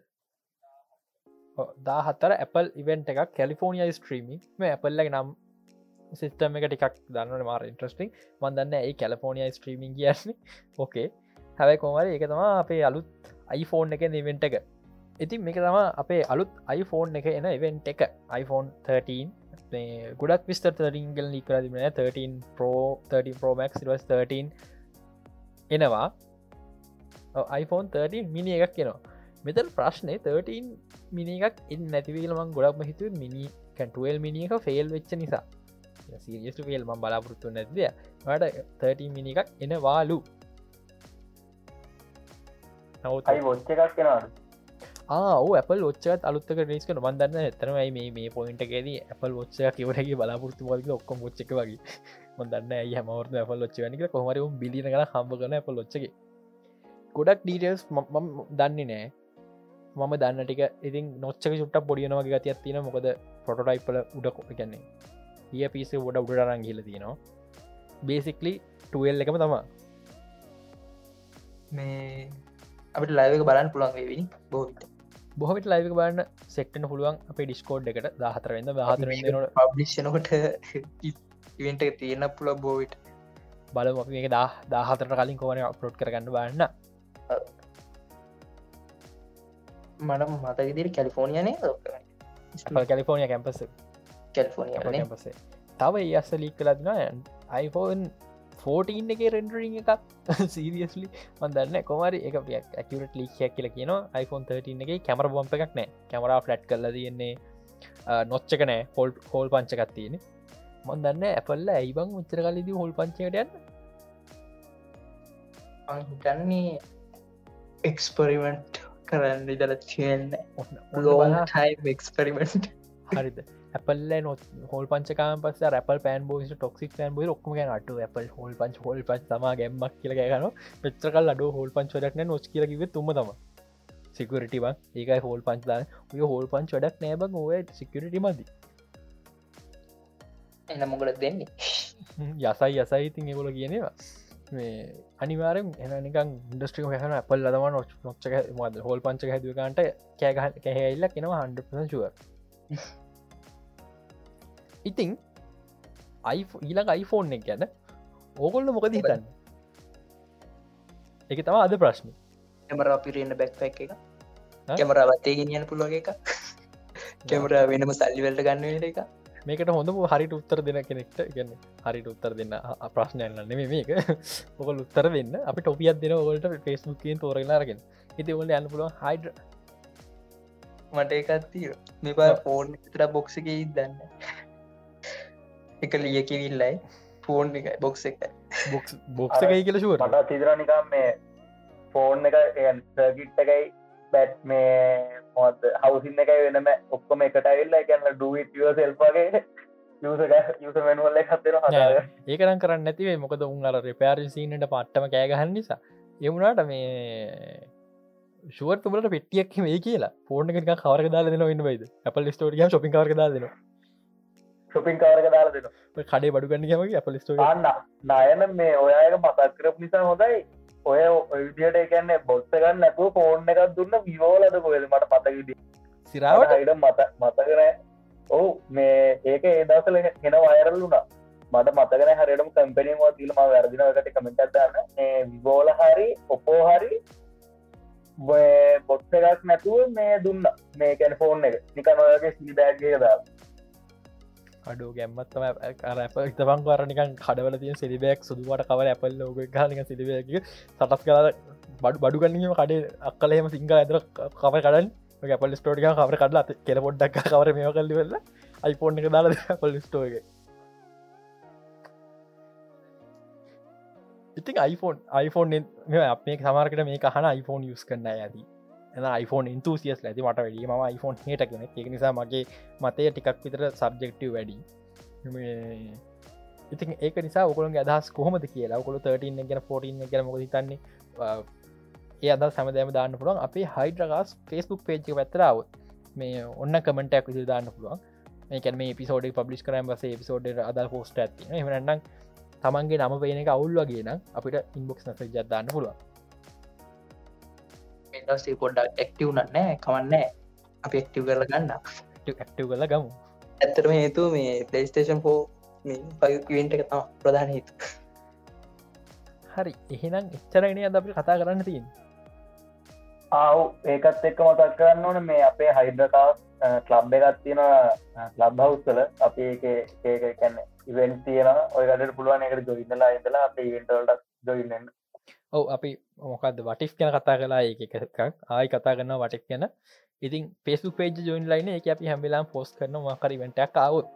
දාහතර Apple ඉවෙන්ට එකක් කැලිෆෝනිය ස්ට්‍රීමි මේ ඇපල්ලගේ නම් සිස්ටම එක ටිකක් දන්නට මාර ඉන්ට්‍රස්ටිං මන්දන්න ඒ කැලෆෝනිය ස්ට්‍රීමින් කියන්නේ. ඕකේ හැබයි කොමර එක තමා අපේ අලුත් iPhoneෆෝන් එක ඉවෙන්ට එක. ඉතින් මේක තම අපේ අලුත් iPhoneෆෝන් එක එන ඉවෙන්ට එක. iPhone 13 ගොඩක් විස්තර රිංගල් නිකරදිම 13 පෝ 13 පෝමක් 13 එනවා. iPhone 13 මිනි එකක් කෙනවා මෙතල් ප්‍රශ්නය 13 මිනි එකක් එ නැතිවීලමන් ගොඩක්ම හිතුව මිනි කැන්ටුවල් මිනි එක ෆෙල් වෙච්ච නිසා. සිරියස් ෆෙල් ම බලාපොරත්තු නැතිය ට 13 මිනි එකක් එනවාලු. අයි ොච්ච එකක් කෙනවාට ආ ඇපල් ොච්චත් අලුත්තක රිස්ක බන්දන්න එතරමයි මේ මේ පොයින්ට ගෙද ඇපල් ොච්ච කිවරගේ බලාපොරත්තු වලක ඔක්කොම ොච්චක වගේ. මොදන්න ඇයි හමවරද ඇපල් ොච්ච වනික කොමර බිලින කන හම්බ කන ඇපල් ොච්චගේ ගොඩක් ඩීටල්ස් දන්නේ නෑ මම දන්න ටික ඉතින් නොච්චක චුට්ට පොඩියනවගේ ගතියක් තියෙන මොකද පොටටයිපල උඩ කොප කන්නේ ඒ පිස ොඩ උඩරන් කියල තියෙනවා. බේසික්ලි ටුවල් එකම තමා මේ අපට ලයිවක බලන්න පුළන් වේවිනි බෝවිට බොහමට ලයික බන්න සෙක්ටන පුළුවන් අප ඩිස්කෝඩ් එකට. දහතරවෙද හතර පබ්ලිෂනකොට ඉවෙන්ට තියෙන පුළ බෝවිට අපි එක දා දාහතර කලින් කොවන අප්ලෝඩ් කරගන්න බන්න මට මත විදිරි කැලිෆෝනියනේ කැලිෆෝනිය කැම්පස කැල්ෆෝනිය තව ඒ අස්ස ලීක් කලත්න iPhone 14 එක රෙන්ඩරිං එකක්? සීරියස්ලි මන්දන්න කොමරි එක ඇකරට ලික්යක් කියල කියන iPhone 13 එක කැමර බොම්ප එකක් නෑ කැමරා ෆලට් කරල තියෙන්නේ නොච්චක නෑ හොල් හෝල් පංචකත් තියෙන මොන්දන්න ඇපල්ල ඇයිබං උච්චර කලදී හොල් පංචකටයන්න හිතන්නේ එක්ස්පරිමෙන්ට් කරන්න ඉදල තියෙන්න. ලෝම එක්ස්පරිමෙන්ට් හරිද ඇපල්ල හොල් පංචකාම පස රැපල් පෑන් බෝස ටොක්සික් පෑන් බෝ ඔක්ම අට ඇපල් හොල් පංච හොල් පච් තම ගැම්මක් කියල ගන පෙත්‍රකල් අඩ හොල් පංචවඩක්න නොස් කියලකිව තුම තම සිකරටව ඒකයි හෝල් පංචදා ඔය හෝල් පංච වඩක් නෑබ ඔය සිකරට මදි. එන්න මොකලත් දෙන්නේ? යසයි යසයි ඉතින් එකොල කියනවා මේ අනිවාරෙන් එනිකන් ඉන්ඩස්ට්‍රික හන අපල් ලදම නොච් මද හෝල් පංචක හැදුවකාන්ට කෑගහ කැහැල්ල කෙනවා හන්ඩ ශුව ඉතිං ඊළඟ අයිෆෝන් එක ගැන ඕකොල්ල මොකද හිතන්න? එක තම අද ප්‍රශ්න. කැමර පිරෙන්න්න බැක්පැක් එක. කැමරාවත්තේ ගෙනියන පුළුව එක. කැමර වෙනම සල්ලිවල්ට ගන්න එක. මේකට හොඳ හරිට උත්තර දෙන කෙනෙක්ට ගන්න හරිට උත්තර දෙන්න ප්‍රශ්නයන්න නෙම මේක. ඔකල් උත්තර දෙන්න. අපි ටොපියත් දෙන ඔලට ෆෙස්බුක්කින් තෝරලාරගෙන ඉති ඔල යන්න පුළුව හයිඩ මට එකත්තිය මෙපා ෆෝන් තර බොක්ස එක ඉදන්න එක ලියකිවිල්ලයි ෆෝන් එක බොක්ස එක බොක්ස් බොක්ස එකයි කියල ශුවට මට තිදරනිකම් මේ ෆෝන් එක සර්ගිට් එකයි බැට් මේ මොත් හවසින්න එකයි වෙනම ඔක්කොම එකට වෙල්ලා කියන්න ඩුවටව සෙල්පගේ යුස මැනුවල්ල හත්තර හදාය ඒකරන් කරන්න නැතිවේ මොකද උන් අර රෙපෑරිසිීනට පට්ටම කෑගහන්න නිසා. එමුණට මේ ශුවතුමට පෙටියක් මේ කියලා. එක කවර දාල දෙන ඉන්න බයිද? අපල් ස්ටෝටිය ශොපි කර දා දෙන ශොපින් කාරක දාලා දෙන කඩේ බඩු ගන්නගමගේ අපල් ස්ටෝ අන්න. නායන මේ ඔයාක මතක් කරප නිසා හොඳයි. ඔය ඔයදියට එකන්නේ බොස්ස ගන්න නැතුව ෆෝර්න් එකක් දුන්න විවෝලද කොද මට පතකිට සිරාවට? හයිට මත මතකන ඔහු මේ ඒක ඒදසල හෙන වයරල් වුණා. මට මතකන හරිටම කම්පනීම තිීලම වැරදින එකට කමෙන්ට් දන්න. විබෝල හරි ඔපෝ හරි බොත්ස එකක් නැතුව මේ දුන්න. මේකැන ෆෝන් එක. නිකන් ඔයගේ සිලිබෑග්ගේ දා අඩු ගැම්මත්තම ඇප තබන් වරනිකන් කඩවල තිය සිරිබයක් සුදුවට කවර ඇපල් ලෝක ගානක සිරිබයක සටස් කලා බඩු බඩු ගන්නීම කඩේ අක්කලහෙම සිංහ ඇදර කව කඩන් ඇපල් ස්ටෝටික කවර කඩලා කෙල පොඩ්ඩක් කවර මේ කල්ලි වෙල්ල අයිපෝන් එක දාලා පොල් ස්ටෝගේ ඉතින් iPhone iPhone අපේ සමාර්කට මේ කහන iPhone යස් කරන්න ඇති? එ iPhone ඉන්තුසියස් ඇති මට වැඩි ම iPhone හට කෙන එක නිසා මගේ මතය ටිකක් විතර සබ්ජෙක්ටව වැඩි. ඉතින් ඒක නිසා ඔකුළන් අදහස් කොහොමද කියලා. ඔකුළු 13 ගැන 14 ගැන මොක හිතන්නේ? ඒ අද සමදෑම දාන්න පුළුවන්. අපේ හයිඩරගස් ෆෙස්බුක් පේජ් පැත්තරාව මේ ඔන්න කමෙන්ටක් විසි දාන්න පුළුවන්. මේකැන මේ පිසෝඩ පබ්ලිස් කරම් බස පිසෝඩ් අද පෝස්ට ඇති හමනන්නම් තමන්ගේ නම පේන එක අවුල් වගේ නම් අපිට ඉන්බොක්ස් නස ජත්දාන්න පුළුවන්. ඉන්ඩස්ටේ පොඩ්ඩක් එක්ටව් නන්නෑ කවන්නෑ අපි එක්ටව් කරල ගන්න. ඇක්ටව් කල ගමු. ඇත්තරම හේතු මේ පලේස්ටේෂන් පෝ පයිවෙන්ට එක තම ප්‍රධාන හේතු හරි එහෙනම් එච්චරයින අද අපි කතා කරන්න තියෙන් ආව් ඒකත් එක්ක මතක් කරන්න ඕන මේ අපේ හයිඩකාස් කලබ් එකත් තියෙන ලබ් හවස්සල අපි ඒක කැන්න ඉවෙන් තියෙන ඔයකට පුළුවන් එකට ජොයින්නලා ඉඳලා අප ඉවෙන්ටල්ට ජොයින්න ඔව අපි මොකක්ද වටික් ගැන කතා කලා ඒ ආයි කතා කරන්න වටක් ගැන. ඉතින් පෙසු පේජ ජොයින් ලයින එක අපි හැමිලාම් පෝස් කරන මකරි වෙන්ටක් ආවුත්.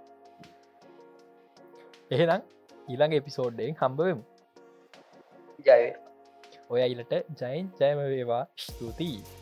එහෙනම් ඊළඟ එපිසෝඩ්ඩෙන් හම්බවමු ජය. ඔය ඉලට ජයින් ජයම වේවා. ස්තුතියි